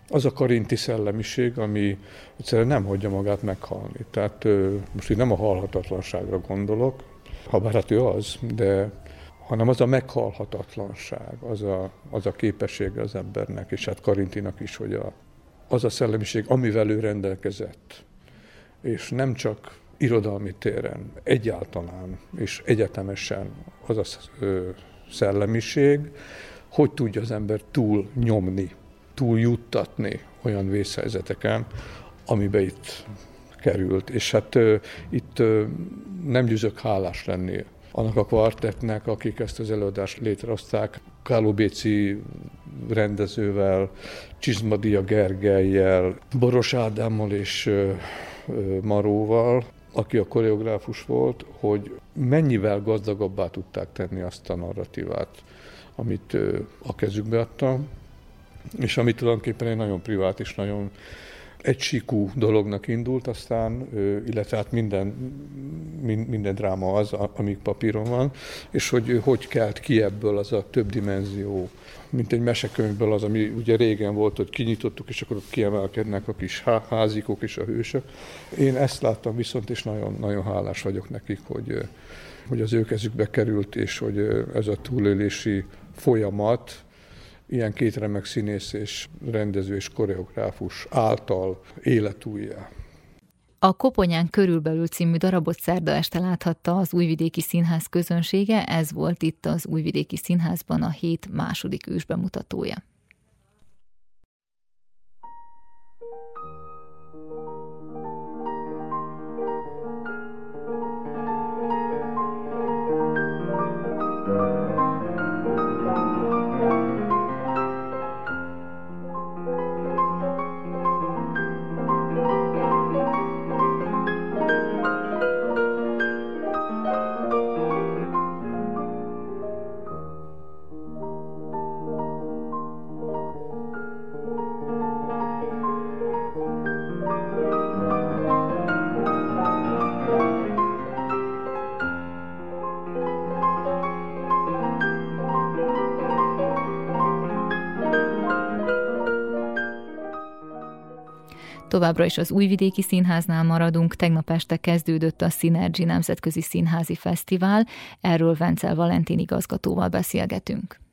az a karinti szellemiség, ami egyszerűen nem hagyja magát meghalni. Tehát most itt nem a halhatatlanságra gondolok, ha bár hát ő az, de hanem az a meghalhatatlanság, az a, az a képessége az embernek, és hát Karintinak is, hogy a, az a szellemiség, amivel ő rendelkezett, és nem csak irodalmi téren, egyáltalán és egyetemesen az a szellemiség, hogy tudja az ember túl nyomni, túl juttatni olyan vészhelyzeteken, amibe itt került. És hát itt nem győzök hálás lenni annak a kvartettnek, akik ezt az előadást létrehozták, Káló Béci rendezővel, Csizmadia Gergelyel, Boros Ádámmal és Maróval, aki a koreográfus volt, hogy mennyivel gazdagabbá tudták tenni azt a narratívát, amit a kezükbe adtam, és amit tulajdonképpen egy nagyon privát és nagyon egysíkú dolognak indult, aztán, illetve hát minden, minden dráma az, amíg papíron van, és hogy hogy kelt ki ebből az a több dimenzió, mint egy mesekönyvből az, ami ugye régen volt, hogy kinyitottuk, és akkor kiemelkednek a kis házikok és a hősök. Én ezt láttam viszont, és nagyon, nagyon hálás vagyok nekik, hogy, hogy az ő kezükbe került, és hogy ez a túlélési folyamat, ilyen két remek színész és rendező és koreográfus által életújjá. A Koponyán körülbelül című darabot szerda este láthatta az Újvidéki Színház közönsége, ez volt itt az Újvidéki Színházban a hét második ősbemutatója. Továbbra is az Újvidéki Színháznál maradunk. Tegnap este kezdődött a Synergy Nemzetközi Színházi Fesztivál. Erről Vencel Valentin igazgatóval beszélgetünk.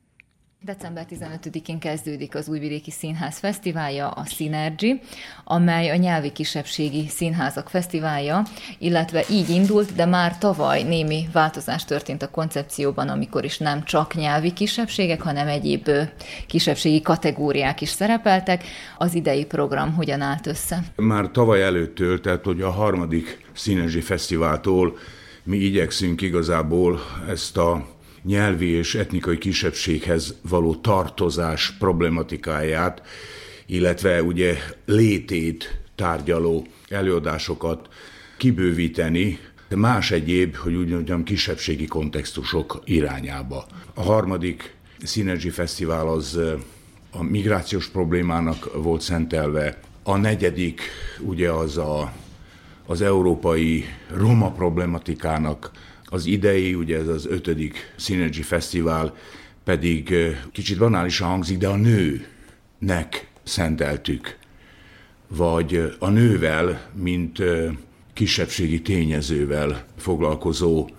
December 15-én kezdődik az Újvidéki Színház Fesztiválja, a Synergy, amely a nyelvi kisebbségi színházak fesztiválja, illetve így indult, de már tavaly némi változás történt a koncepcióban, amikor is nem csak nyelvi kisebbségek, hanem egyéb kisebbségi kategóriák is szerepeltek. Az idei program hogyan állt össze? Már tavaly előttől, tehát hogy a harmadik Synergy Fesztiváltól mi igyekszünk igazából ezt a nyelvi és etnikai kisebbséghez való tartozás problematikáját, illetve ugye létét tárgyaló előadásokat kibővíteni, más egyéb, hogy úgy mondjam, kisebbségi kontextusok irányába. A harmadik Synergy Fesztivál az a migrációs problémának volt szentelve. A negyedik ugye az a, az európai roma problematikának az idei, ugye ez az ötödik Synergy Fesztivál pedig kicsit banálisan hangzik, de a nőnek szenteltük, vagy a nővel, mint kisebbségi tényezővel foglalkozó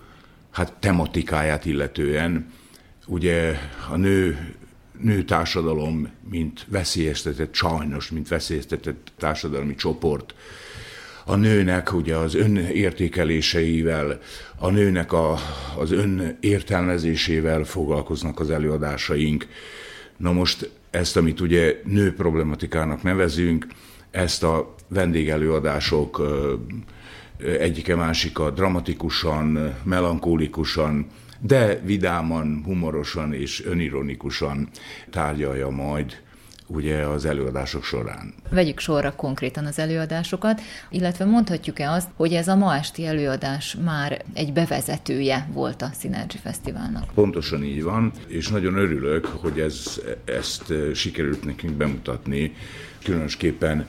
hát tematikáját illetően. Ugye a nő, nő társadalom, mint veszélyeztetett, sajnos, mint veszélyeztetett társadalmi csoport, a nőnek ugye az önértékeléseivel, a nőnek a, az önértelmezésével foglalkoznak az előadásaink. Na most ezt, amit ugye nő problematikának nevezünk, ezt a vendégelőadások egyike másika dramatikusan, melankólikusan, de vidáman, humorosan és önironikusan tárgyalja majd ugye az előadások során. Vegyük sorra konkrétan az előadásokat, illetve mondhatjuk-e azt, hogy ez a ma esti előadás már egy bevezetője volt a Synergy Fesztiválnak? Pontosan így van, és nagyon örülök, hogy ez, ezt sikerült nekünk bemutatni, különösképpen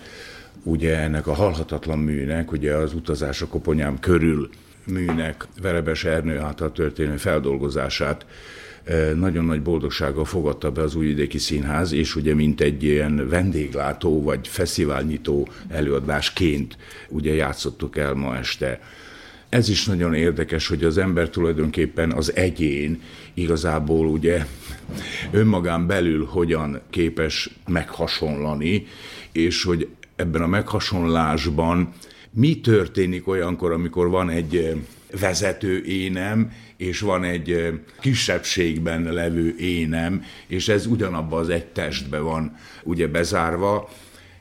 ugye ennek a halhatatlan műnek, ugye az utazás a koponyám körül műnek Verebes Ernő által történő feldolgozását e, nagyon nagy boldogsággal fogadta be az Újvidéki Színház, és ugye mint egy ilyen vendéglátó vagy fesztiválnyitó előadásként ugye játszottuk el ma este. Ez is nagyon érdekes, hogy az ember tulajdonképpen az egyén igazából ugye önmagán belül hogyan képes meghasonlani, és hogy ebben a meghasonlásban mi történik olyankor, amikor van egy vezető énem, és van egy kisebbségben levő énem, és ez ugyanabban az egy testbe van ugye bezárva,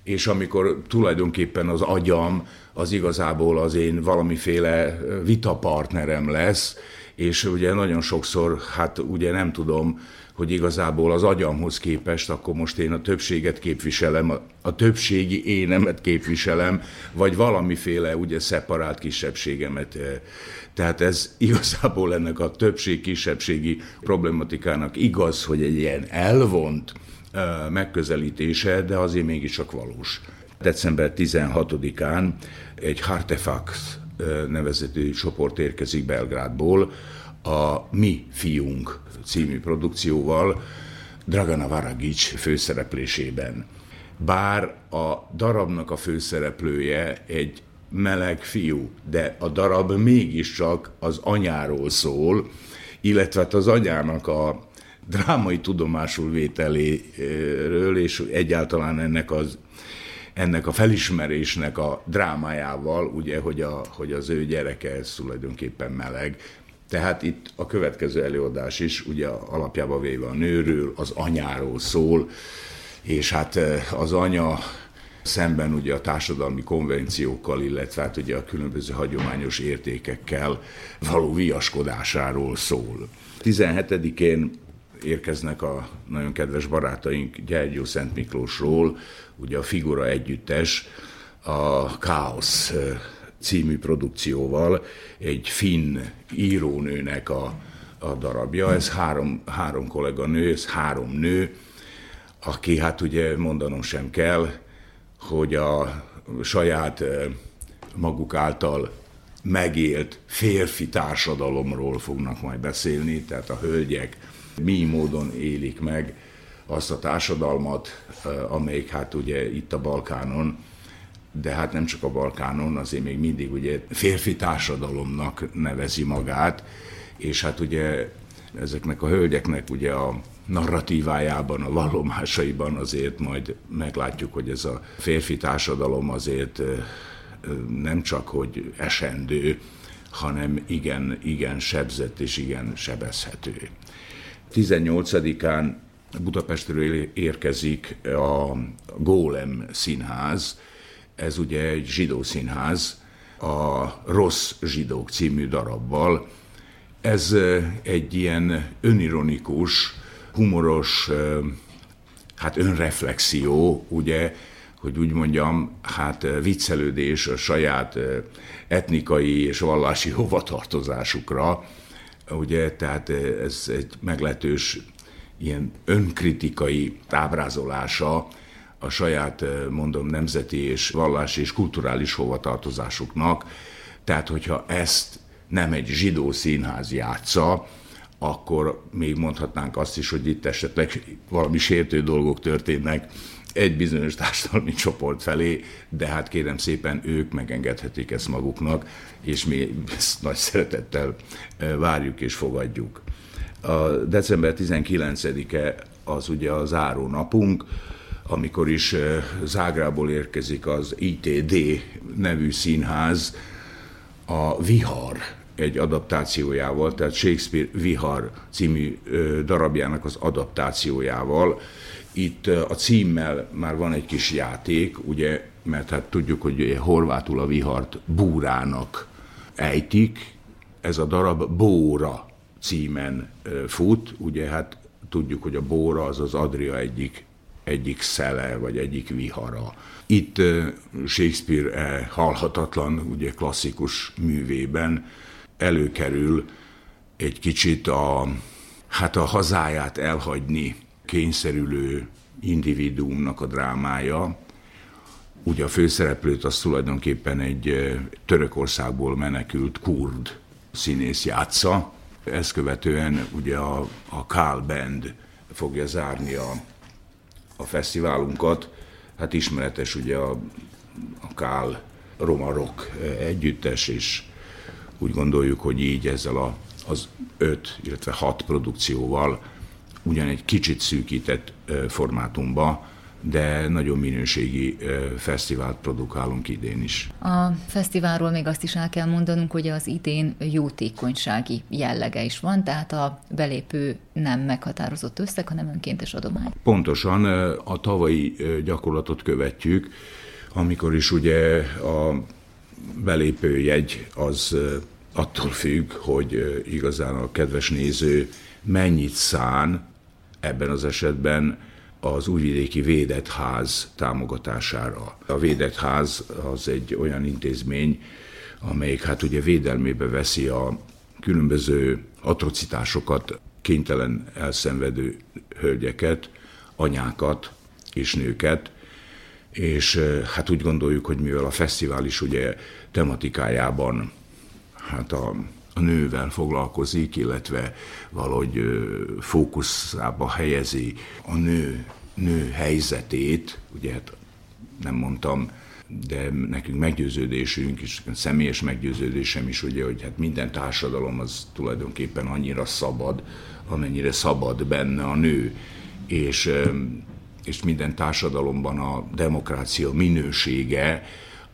és amikor tulajdonképpen az agyam az igazából az én valamiféle vitapartnerem lesz, és ugye nagyon sokszor, hát ugye nem tudom, hogy igazából az agyamhoz képest, akkor most én a többséget képviselem, a, a többségi énemet képviselem, vagy valamiféle ugye szeparált kisebbségemet. Tehát ez igazából ennek a többség-kisebbségi problematikának igaz, hogy egy ilyen elvont megközelítése, de azért mégiscsak valós. December 16-án egy Hartefax nevezetű csoport érkezik Belgrádból, a Mi fiunk című produkcióval Dragana Varagic főszereplésében. Bár a darabnak a főszereplője egy meleg fiú, de a darab mégiscsak az anyáról szól, illetve hát az anyának a drámai tudomásul vételéről, és egyáltalán ennek az ennek a felismerésnek a drámájával, ugye, hogy, a, hogy az ő gyereke ez tulajdonképpen meleg, tehát itt a következő előadás is ugye alapjába véve a nőről, az anyáról szól, és hát az anya szemben ugye a társadalmi konvenciókkal, illetve hát ugye a különböző hagyományos értékekkel való viaskodásáról szól. 17-én érkeznek a nagyon kedves barátaink Gyergyó Szent Miklósról, ugye a Figura Együttes, a Káosz című produkcióval egy finn írónőnek a, a darabja. Ez három, három kollega nő, ez három nő, aki hát ugye mondanom sem kell, hogy a saját maguk által megélt férfi társadalomról fognak majd beszélni, tehát a hölgyek mi módon élik meg azt a társadalmat, amelyik hát ugye itt a Balkánon de hát nem csak a Balkánon, azért még mindig ugye férfi társadalomnak nevezi magát, és hát ugye ezeknek a hölgyeknek ugye a narratívájában, a vallomásaiban azért majd meglátjuk, hogy ez a férfi társadalom azért nem csak, hogy esendő, hanem igen, igen sebzett és igen sebezhető. 18-án Budapestről érkezik a Gólem Színház, ez ugye egy zsidó színház, a Rossz zsidók című darabbal. Ez egy ilyen önironikus, humoros, hát önreflexió, ugye, hogy úgy mondjam, hát viccelődés a saját etnikai és vallási hovatartozásukra, ugye, tehát ez egy meglehetős ilyen önkritikai ábrázolása a saját, mondom, nemzeti és vallási és kulturális hovatartozásuknak. Tehát, hogyha ezt nem egy zsidó színház játsza, akkor még mondhatnánk azt is, hogy itt esetleg valami sértő dolgok történnek egy bizonyos társadalmi csoport felé, de hát kérem szépen ők megengedhetik ezt maguknak, és mi ezt nagy szeretettel várjuk és fogadjuk. A december 19-e az ugye a záró napunk, amikor is Zágrából érkezik az ITD nevű színház, a Vihar egy adaptációjával, tehát Shakespeare Vihar című darabjának az adaptációjával. Itt a címmel már van egy kis játék, ugye, mert hát tudjuk, hogy horvátul a vihart búrának ejtik, ez a darab Bóra címen fut, ugye hát tudjuk, hogy a Bóra az az Adria egyik, egyik szele, vagy egyik vihara. Itt Shakespeare halhatatlan, ugye klasszikus művében előkerül egy kicsit a, hát a hazáját elhagyni kényszerülő individuumnak a drámája. Ugye a főszereplőt az tulajdonképpen egy Törökországból menekült kurd színész játsza. Ezt követően ugye a, a Kál Band fogja zárni a, a fesztiválunkat. Hát ismeretes ugye a, a Kál Roma Rock együttes, és úgy gondoljuk, hogy így ezzel a, az öt, illetve hat produkcióval ugyan egy kicsit szűkített formátumba, de nagyon minőségi fesztivált produkálunk idén is. A fesztiválról még azt is el kell mondanunk, hogy az idén jótékonysági jellege is van, tehát a belépő nem meghatározott összeg, hanem önkéntes adomány. Pontosan a tavalyi gyakorlatot követjük, amikor is ugye a belépőjegy az attól függ, hogy igazán a kedves néző mennyit szán ebben az esetben az újvidéki védett ház támogatására. A védett ház az egy olyan intézmény, amelyik hát ugye védelmébe veszi a különböző atrocitásokat kénytelen elszenvedő hölgyeket, anyákat és nőket, és hát úgy gondoljuk, hogy mivel a fesztivál is ugye tematikájában hát a, a nővel foglalkozik, illetve valahogy fókuszába helyezi a nő, nő helyzetét, ugye hát nem mondtam, de nekünk meggyőződésünk, és személyes meggyőződésem is, ugye, hogy hát minden társadalom az tulajdonképpen annyira szabad, amennyire szabad benne a nő. És, és minden társadalomban a demokrácia minősége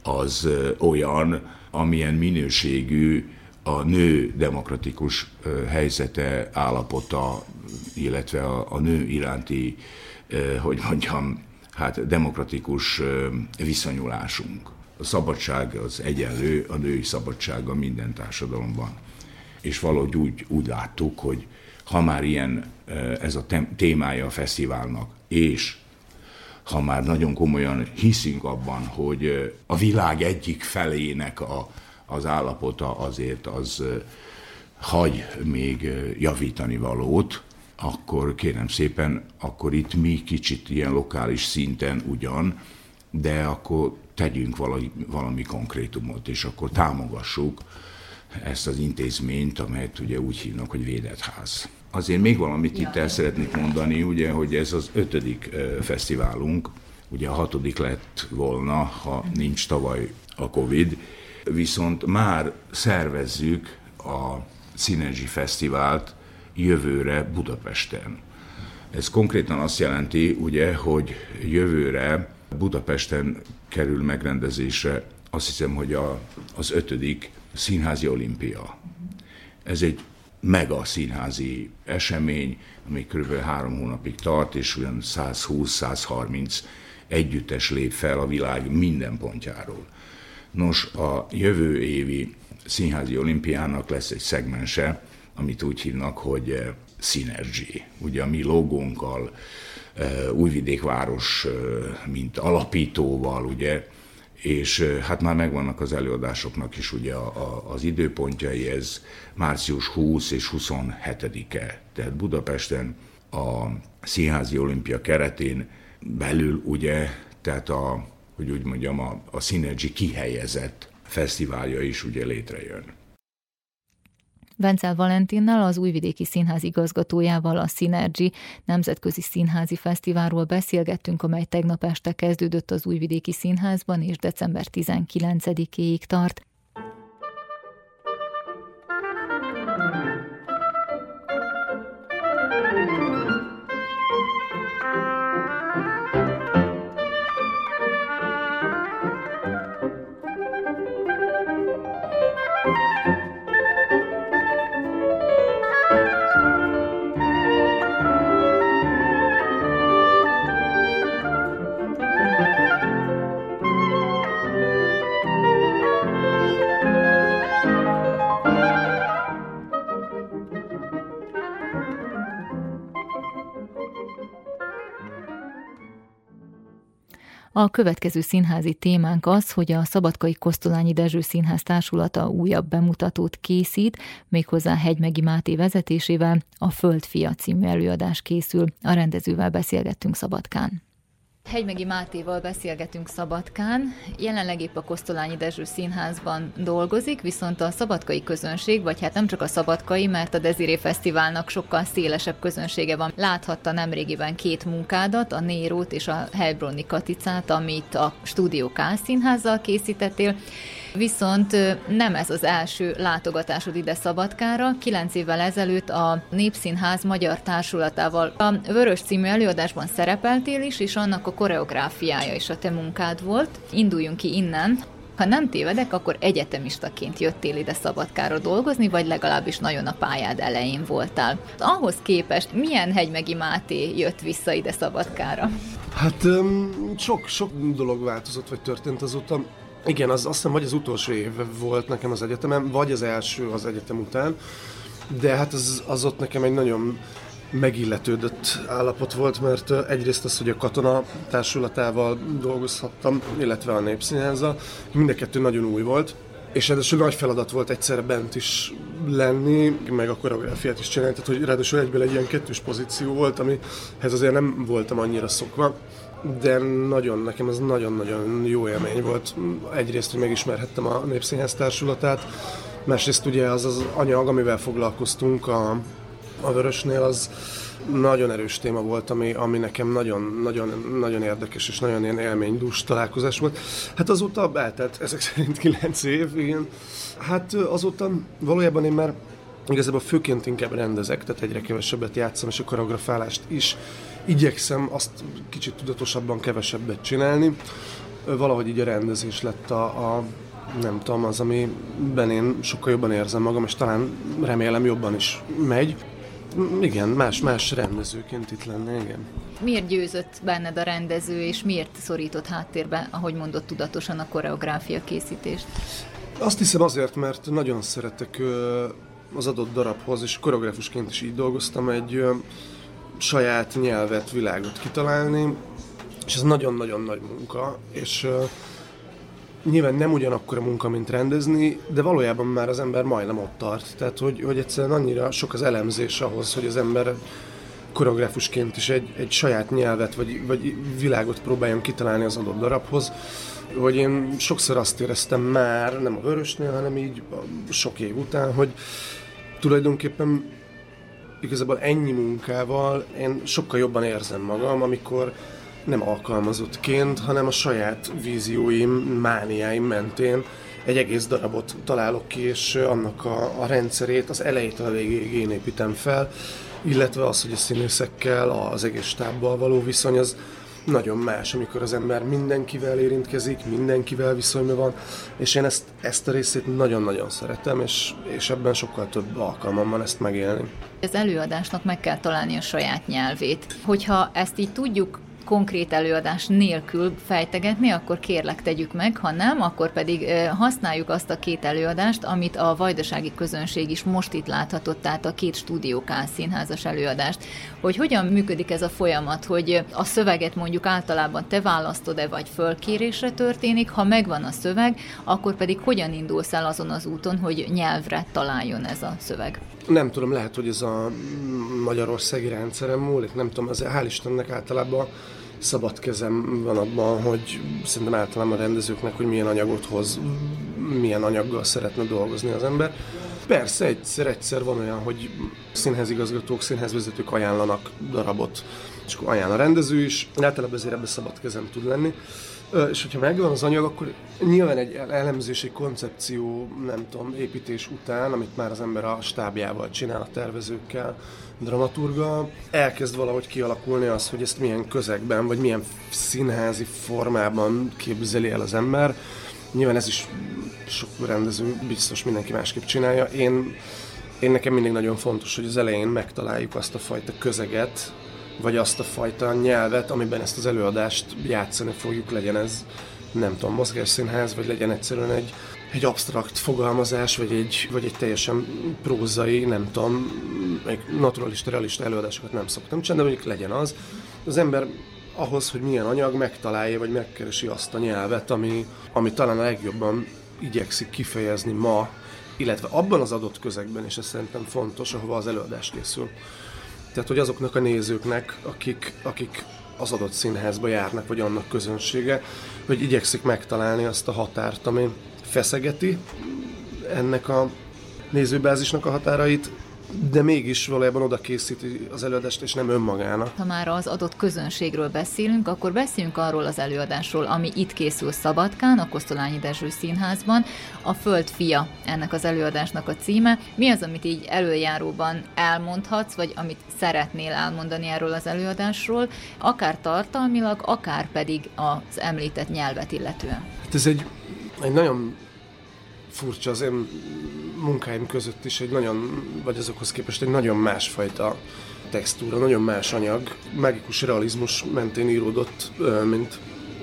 az olyan, amilyen minőségű a nő demokratikus helyzete, állapota, illetve a, a nő iránti, hogy mondjam, hát demokratikus viszonyulásunk. A szabadság az egyenlő, a női szabadsága minden társadalomban. És valahogy úgy, úgy láttuk, hogy ha már ilyen ez a témája a fesztiválnak, és ha már nagyon komolyan hiszünk abban, hogy a világ egyik felének a, az állapota azért az hagy még javítani valót, akkor kérem szépen, akkor itt mi kicsit ilyen lokális szinten ugyan, de akkor tegyünk valami, valami konkrétumot, és akkor támogassuk ezt az intézményt, amelyet ugye úgy hívnak, hogy védett ház. Azért még valamit itt el szeretnék mondani, ugye, hogy ez az ötödik fesztiválunk, ugye a hatodik lett volna, ha nincs tavaly a Covid, viszont már szervezzük a Synergy Fesztivált jövőre Budapesten. Ez konkrétan azt jelenti, ugye, hogy jövőre Budapesten kerül megrendezésre azt hiszem, hogy a, az ötödik színházi olimpia. Ez egy mega színházi esemény, ami kb. három hónapig tart, és olyan 120-130 együttes lép fel a világ minden pontjáról. Nos, a jövő évi színházi olimpiának lesz egy szegmense, amit úgy hívnak, hogy eh, Synergy. Ugye a mi logónkkal, eh, Újvidékváros, eh, mint alapítóval, ugye, és hát már megvannak az előadásoknak is ugye az időpontjai, ez március 20 és 27-e, tehát Budapesten a Színházi Olimpia keretén belül ugye, tehát a, hogy úgy mondjam, a, a Synergy kihelyezett fesztiválja is ugye létrejön. Vencel Valentinnal, az Újvidéki Színház igazgatójával a Synergy Nemzetközi Színházi Fesztiválról beszélgettünk, amely tegnap este kezdődött az Újvidéki Színházban, és december 19-éig tart. A következő színházi témánk az, hogy a Szabadkai Kosztolányi Dezső Színház Társulata újabb bemutatót készít, méghozzá Hegymegi Máté vezetésével a Földfia című előadás készül. A rendezővel beszélgettünk Szabadkán. Hegymegi Mátéval beszélgetünk Szabadkán. Jelenleg épp a Kosztolányi Dezső Színházban dolgozik, viszont a szabadkai közönség, vagy hát nem csak a szabadkai, mert a Deziré Fesztiválnak sokkal szélesebb közönsége van. Láthatta nemrégiben két munkádat, a Nérót és a Helbronni Katicát, amit a Stúdió K színházzal készítettél. Viszont nem ez az első látogatásod ide Szabadkára. Kilenc évvel ezelőtt a Népszínház Magyar Társulatával a Vörös című előadásban szerepeltél is, és annak a koreográfiája is a te munkád volt. Induljunk ki innen. Ha nem tévedek, akkor egyetemistaként jöttél ide Szabadkára dolgozni, vagy legalábbis nagyon a pályád elején voltál. Ahhoz képest milyen hegymegi Máté jött vissza ide Szabadkára? Hát sok, sok dolog változott, vagy történt azóta. Igen, az azt hiszem vagy az utolsó év volt nekem az egyetemen, vagy az első az egyetem után, de hát az, az ott nekem egy nagyon megilletődött állapot volt, mert egyrészt az, hogy a katona társulatával dolgozhattam, illetve a népszínházzal, mind a kettő nagyon új volt, és ráadásul nagy feladat volt egyszerre bent is lenni, meg a koreográfiát is csinálni, tehát hogy ráadásul egyből egy ilyen kettős pozíció volt, amihez azért nem voltam annyira szokva de nagyon, nekem ez nagyon-nagyon jó élmény volt. Egyrészt, hogy megismerhettem a Népszínház társulatát, másrészt ugye az az anyag, amivel foglalkoztunk a, a Vörösnél, az nagyon erős téma volt, ami, ami nekem nagyon, nagyon, nagyon érdekes és nagyon ilyen élménydús találkozás volt. Hát azóta eltelt ezek szerint kilenc év, igen. Hát azóta valójában én már igazából főként inkább rendezek, tehát egyre kevesebbet játszom, és a koreografálást is igyekszem azt kicsit tudatosabban kevesebbet csinálni. Valahogy így a rendezés lett a, a nem tudom, az, amiben én sokkal jobban érzem magam, és talán remélem jobban is megy. Igen, más-más rendezőként itt lenne, igen. Miért győzött benned a rendező, és miért szorított háttérbe, ahogy mondott tudatosan a koreográfia készítést? Azt hiszem azért, mert nagyon szeretek az adott darabhoz, és koreográfusként is így dolgoztam, egy saját nyelvet, világot kitalálni, és ez nagyon-nagyon nagy munka, és uh, nyilván nem ugyanakkor a munka, mint rendezni, de valójában már az ember majdnem ott tart. Tehát, hogy, hogy egyszerűen annyira sok az elemzés ahhoz, hogy az ember koreográfusként is egy, egy saját nyelvet vagy, vagy világot próbáljon kitalálni az adott darabhoz, hogy én sokszor azt éreztem már, nem a Vörösnél, hanem így sok év után, hogy tulajdonképpen igazából ennyi munkával én sokkal jobban érzem magam, amikor nem alkalmazottként, hanem a saját vízióim, mániáim mentén egy egész darabot találok ki, és annak a, a rendszerét az elejétől a végéig én építem fel, illetve az, hogy a színészekkel, az egész stábbal való viszony az nagyon más, amikor az ember mindenkivel érintkezik, mindenkivel viszonyban van, és én ezt, ezt a részét nagyon-nagyon szeretem, és, és ebben sokkal több alkalmam van ezt megélni. Az előadásnak meg kell találni a saját nyelvét. Hogyha ezt így tudjuk konkrét előadás nélkül fejtegetni, akkor kérlek tegyük meg, ha nem, akkor pedig használjuk azt a két előadást, amit a vajdasági közönség is most itt láthatott, tehát a két stúdió színházas előadást, hogy hogyan működik ez a folyamat, hogy a szöveget mondjuk általában te választod-e, vagy fölkérésre történik, ha megvan a szöveg, akkor pedig hogyan indulsz el azon az úton, hogy nyelvre találjon ez a szöveg? Nem tudom, lehet, hogy ez a magyarországi rendszerem múlik, nem tudom, az hál' Istennek általában szabad kezem van abban, hogy szerintem általában a rendezőknek, hogy milyen anyagot hoz, milyen anyaggal szeretne dolgozni az ember. Persze, egyszer-egyszer van olyan, hogy színházigazgatók, színházvezetők ajánlanak darabot, és akkor ajánl a rendező is. Általában ezért ebbe szabad kezem tud lenni. És hogyha megvan az anyag, akkor nyilván egy elemzés, egy koncepció, nem tudom, építés után, amit már az ember a stábjával csinál, a tervezőkkel, dramaturga, elkezd valahogy kialakulni az, hogy ezt milyen közegben, vagy milyen színházi formában képzeli el az ember. Nyilván ez is sok rendező biztos mindenki másképp csinálja. Én, én nekem mindig nagyon fontos, hogy az elején megtaláljuk azt a fajta közeget, vagy azt a fajta nyelvet, amiben ezt az előadást játszani fogjuk, legyen ez nem tudom, mozgásszínház, vagy legyen egyszerűen egy, egy absztrakt fogalmazás, vagy egy, vagy egy teljesen prózai, nem tudom, egy naturalista, realista előadásokat nem szoktam csinálni, de mondjuk legyen az. Az ember ahhoz, hogy milyen anyag, megtalálja, vagy megkeresi azt a nyelvet, ami, ami talán a legjobban igyekszik kifejezni ma, illetve abban az adott közegben, és ez szerintem fontos, ahova az előadás készül. Tehát, hogy azoknak a nézőknek, akik, akik az adott színházba járnak, vagy annak közönsége, hogy igyekszik megtalálni azt a határt, ami feszegeti ennek a nézőbázisnak a határait, de mégis valójában oda készíti az előadást, és nem önmagának. Ha már az adott közönségről beszélünk, akkor beszéljünk arról az előadásról, ami itt készül Szabadkán, a Kosztolányi Dezső Színházban. A Föld fia ennek az előadásnak a címe. Mi az, amit így előjáróban elmondhatsz, vagy amit szeretnél elmondani erről az előadásról, akár tartalmilag, akár pedig az említett nyelvet illetően? Hát ez egy, egy nagyon furcsa az én munkáim között is egy nagyon, vagy azokhoz képest egy nagyon másfajta textúra, nagyon más anyag, mágikus realizmus mentén íródott, mint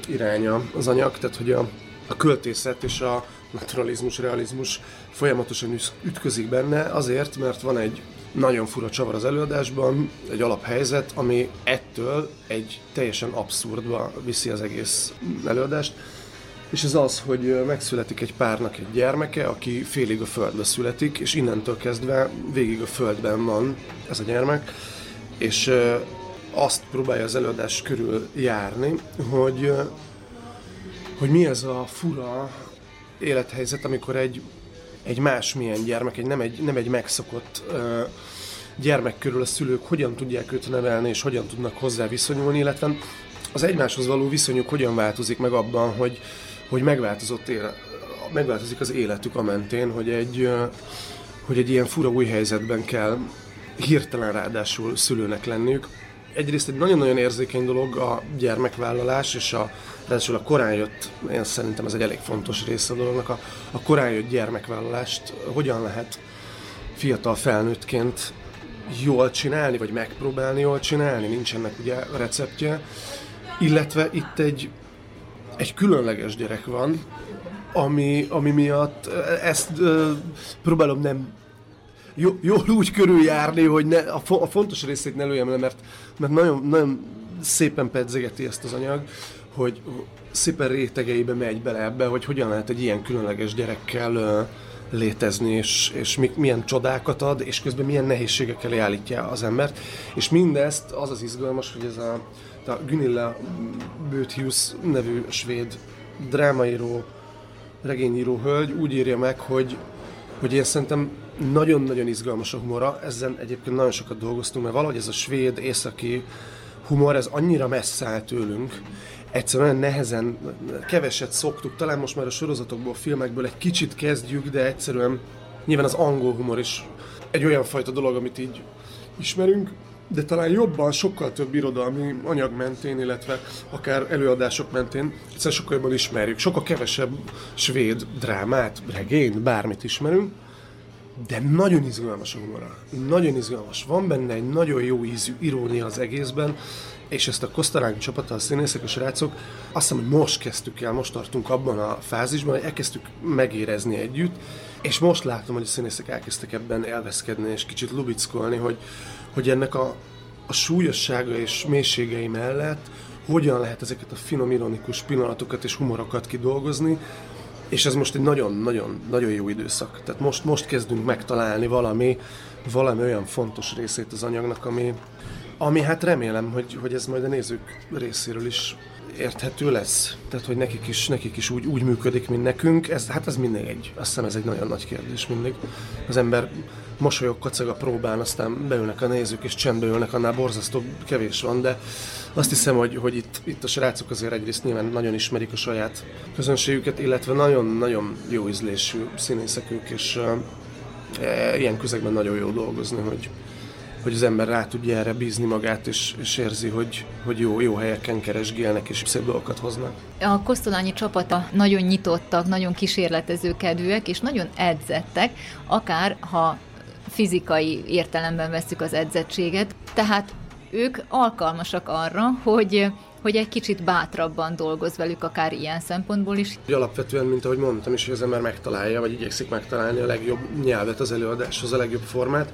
iránya az anyag, tehát hogy a, a költészet és a naturalizmus, realizmus folyamatosan ütközik benne, azért, mert van egy nagyon fura csavar az előadásban, egy alaphelyzet, ami ettől egy teljesen abszurdba viszi az egész előadást és ez az, hogy megszületik egy párnak egy gyermeke, aki félig a földbe születik, és innentől kezdve végig a földben van ez a gyermek, és azt próbálja az előadás körül járni, hogy, hogy mi ez a fura élethelyzet, amikor egy, egy másmilyen gyermek, egy nem, egy, nem egy megszokott gyermek körül a szülők hogyan tudják őt nevelni, és hogyan tudnak hozzá viszonyulni, illetve az egymáshoz való viszonyuk hogyan változik meg abban, hogy, hogy megváltozott éle, megváltozik az életük a mentén, hogy egy, hogy egy ilyen fura új helyzetben kell hirtelen ráadásul szülőnek lenniük. Egyrészt egy nagyon-nagyon érzékeny dolog a gyermekvállalás, és a, ráadásul a korán jött, én szerintem ez egy elég fontos része a dolognak, a, a korán jött gyermekvállalást hogyan lehet fiatal felnőttként jól csinálni, vagy megpróbálni jól csinálni, nincsenek ugye receptje, illetve itt egy egy különleges gyerek van, ami, ami miatt ezt ö, próbálom nem jó, jól úgy körüljárni, hogy ne, a, fo, a fontos részét ne lőjem le, mert, mert nagyon, nagyon szépen pedzegeti ezt az anyag, hogy szépen rétegeibe megy bele ebbe, hogy hogyan lehet egy ilyen különleges gyerekkel ö, létezni, és, és mi, milyen csodákat ad, és közben milyen nehézségekkel állítja az embert. És mindezt az az izgalmas, hogy ez a, a Gunilla Böthius nevű svéd drámaíró, regényíró hölgy úgy írja meg, hogy, hogy én szerintem nagyon-nagyon izgalmas a humora, ezen egyébként nagyon sokat dolgoztunk, mert valahogy ez a svéd, északi humor, ez annyira messze áll tőlünk, egyszerűen nehezen, keveset szoktuk, talán most már a sorozatokból, a filmekből egy kicsit kezdjük, de egyszerűen nyilván az angol humor is egy olyan fajta dolog, amit így ismerünk, de talán jobban, sokkal több irodalmi anyag mentén, illetve akár előadások mentén, egyszerűen sokkal jobban ismerjük. Sokkal kevesebb svéd drámát, regényt, bármit ismerünk, de nagyon izgalmas a humora. Nagyon izgalmas. Van benne egy nagyon jó ízű irónia az egészben, és ezt a Kosztaránk csapata, a színészek, a srácok, azt hiszem, hogy most kezdtük el, most tartunk abban a fázisban, hogy elkezdtük megérezni együtt, és most látom, hogy a színészek elkezdtek ebben elveszkedni, és kicsit lubickolni, hogy, hogy ennek a, a súlyossága és mélységei mellett hogyan lehet ezeket a finom, ironikus pillanatokat és humorokat kidolgozni, és ez most egy nagyon-nagyon nagyon jó időszak. Tehát most, most kezdünk megtalálni valami, valami olyan fontos részét az anyagnak, ami, ami hát remélem, hogy, hogy ez majd a nézők részéről is érthető lesz. Tehát, hogy nekik is, nekik is úgy, úgy működik, mint nekünk. Ez, hát ez mindig egy, azt hiszem ez egy nagyon nagy kérdés mindig. Az ember mosolyog, kacag a próbán, aztán beülnek a nézők, és csendbe ülnek, annál borzasztó kevés van, de azt hiszem, hogy, hogy itt, itt a srácok azért egyrészt nyilván nagyon ismerik a saját közönségüket, illetve nagyon-nagyon jó ízlésű színészek ők, és e, ilyen közegben nagyon jó dolgozni, hogy, hogy az ember rá tudja erre bízni magát, és, és érzi, hogy, hogy jó, jó helyeken keresgélnek, és szép dolgokat hoznak. A Kosztolányi csapata nagyon nyitottak, nagyon kísérletező kedvűek, és nagyon edzettek, akár ha fizikai értelemben veszük az edzettséget, tehát ők alkalmasak arra, hogy hogy egy kicsit bátrabban dolgoz velük, akár ilyen szempontból is. Alapvetően, mint ahogy mondtam is, hogy az ember megtalálja, vagy igyekszik megtalálni a legjobb nyelvet az előadáshoz, a legjobb formát,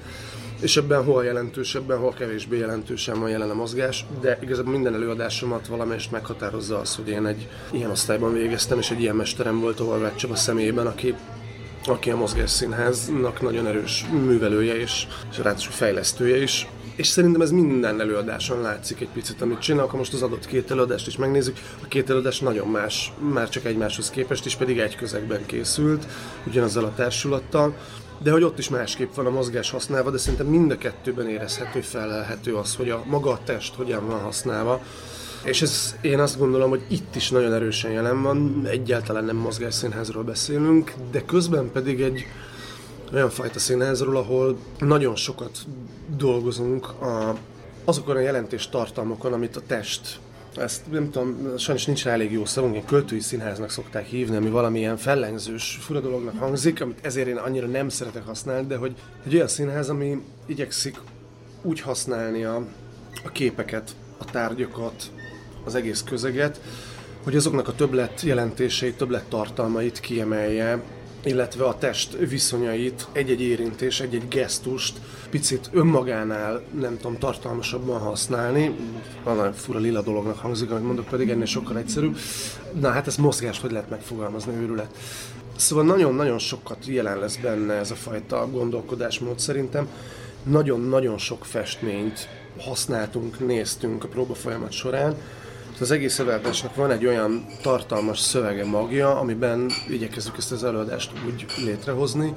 és ebben hol jelentősebben, hol kevésbé jelentősen van jelen a mozgás, de igazából minden előadásomat valamelyest meghatározza az, hogy én egy ilyen osztályban végeztem, és egy ilyen mesterem volt Horváth Csaba személyében, aki aki a Mozgásszínháznak nagyon erős művelője és, és ráadásul fejlesztője is. És szerintem ez minden előadáson látszik egy picit, amit csinálok. Ha most az adott két előadást is megnézzük, a két előadás nagyon más, már csak egymáshoz képest is, pedig egy közegben készült, ugyanazzal a társulattal de hogy ott is másképp van a mozgás használva, de szerintem mind a kettőben érezhető, felelhető az, hogy a maga a test hogyan van használva. És ez, én azt gondolom, hogy itt is nagyon erősen jelen van, egyáltalán nem mozgásszínházról beszélünk, de közben pedig egy olyan fajta színházról, ahol nagyon sokat dolgozunk a, azokon a jelentés tartalmakon, amit a test ezt nem tudom, sajnos nincs rá elég jó szavunk, ilyen költői színháznak szokták hívni, ami valamilyen fellengzős, fura dolognak hangzik, amit ezért én annyira nem szeretek használni, de hogy egy olyan színház, ami igyekszik úgy használni a, a képeket, a tárgyakat, az egész közeget, hogy azoknak a többlet jelentéseit, többlet tartalmait kiemelje, illetve a test viszonyait, egy-egy érintés, egy-egy gesztust picit önmagánál, nem tudom, tartalmasabban használni. Nagyon fura lila dolognak hangzik, amit mondok, pedig ennél sokkal egyszerűbb. Na hát ez mozgást hogy lehet megfogalmazni, őrület. Szóval nagyon-nagyon sokat jelen lesz benne ez a fajta gondolkodásmód szerintem. Nagyon-nagyon sok festményt használtunk, néztünk a próba folyamat során, az egész előadásnak van egy olyan tartalmas szövege magja, amiben igyekezzük ezt az előadást úgy létrehozni,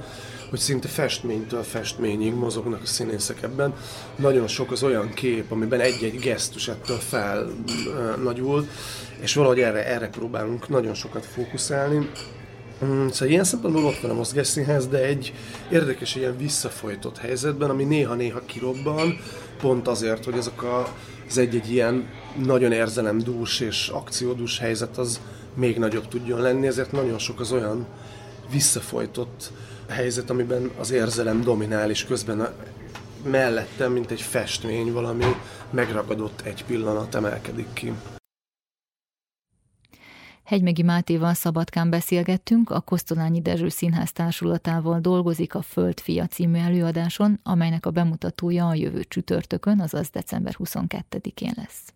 hogy szinte festménytől festményig mozognak a színészek ebben. Nagyon sok az olyan kép, amiben egy-egy gesztus ettől fel nagyul, és valahogy erre, erre próbálunk nagyon sokat fókuszálni. Mm, szóval ilyen szempontból ott van a mozgásszínház, de egy érdekes ilyen visszafolytott helyzetben, ami néha-néha kirobban, pont azért, hogy azok a, az egy-egy ilyen nagyon érzelemdús és akciódús helyzet az még nagyobb tudjon lenni, ezért nagyon sok az olyan visszafolytott helyzet, amiben az érzelem dominál, és közben a, mellettem, mint egy festmény, valami megragadott egy pillanat emelkedik ki. Hegymegi Mátéval Szabadkán beszélgettünk, a Kosztolányi Dezső Színház társulatával dolgozik a Földfia című előadáson, amelynek a bemutatója a jövő csütörtökön, azaz december 22-én lesz.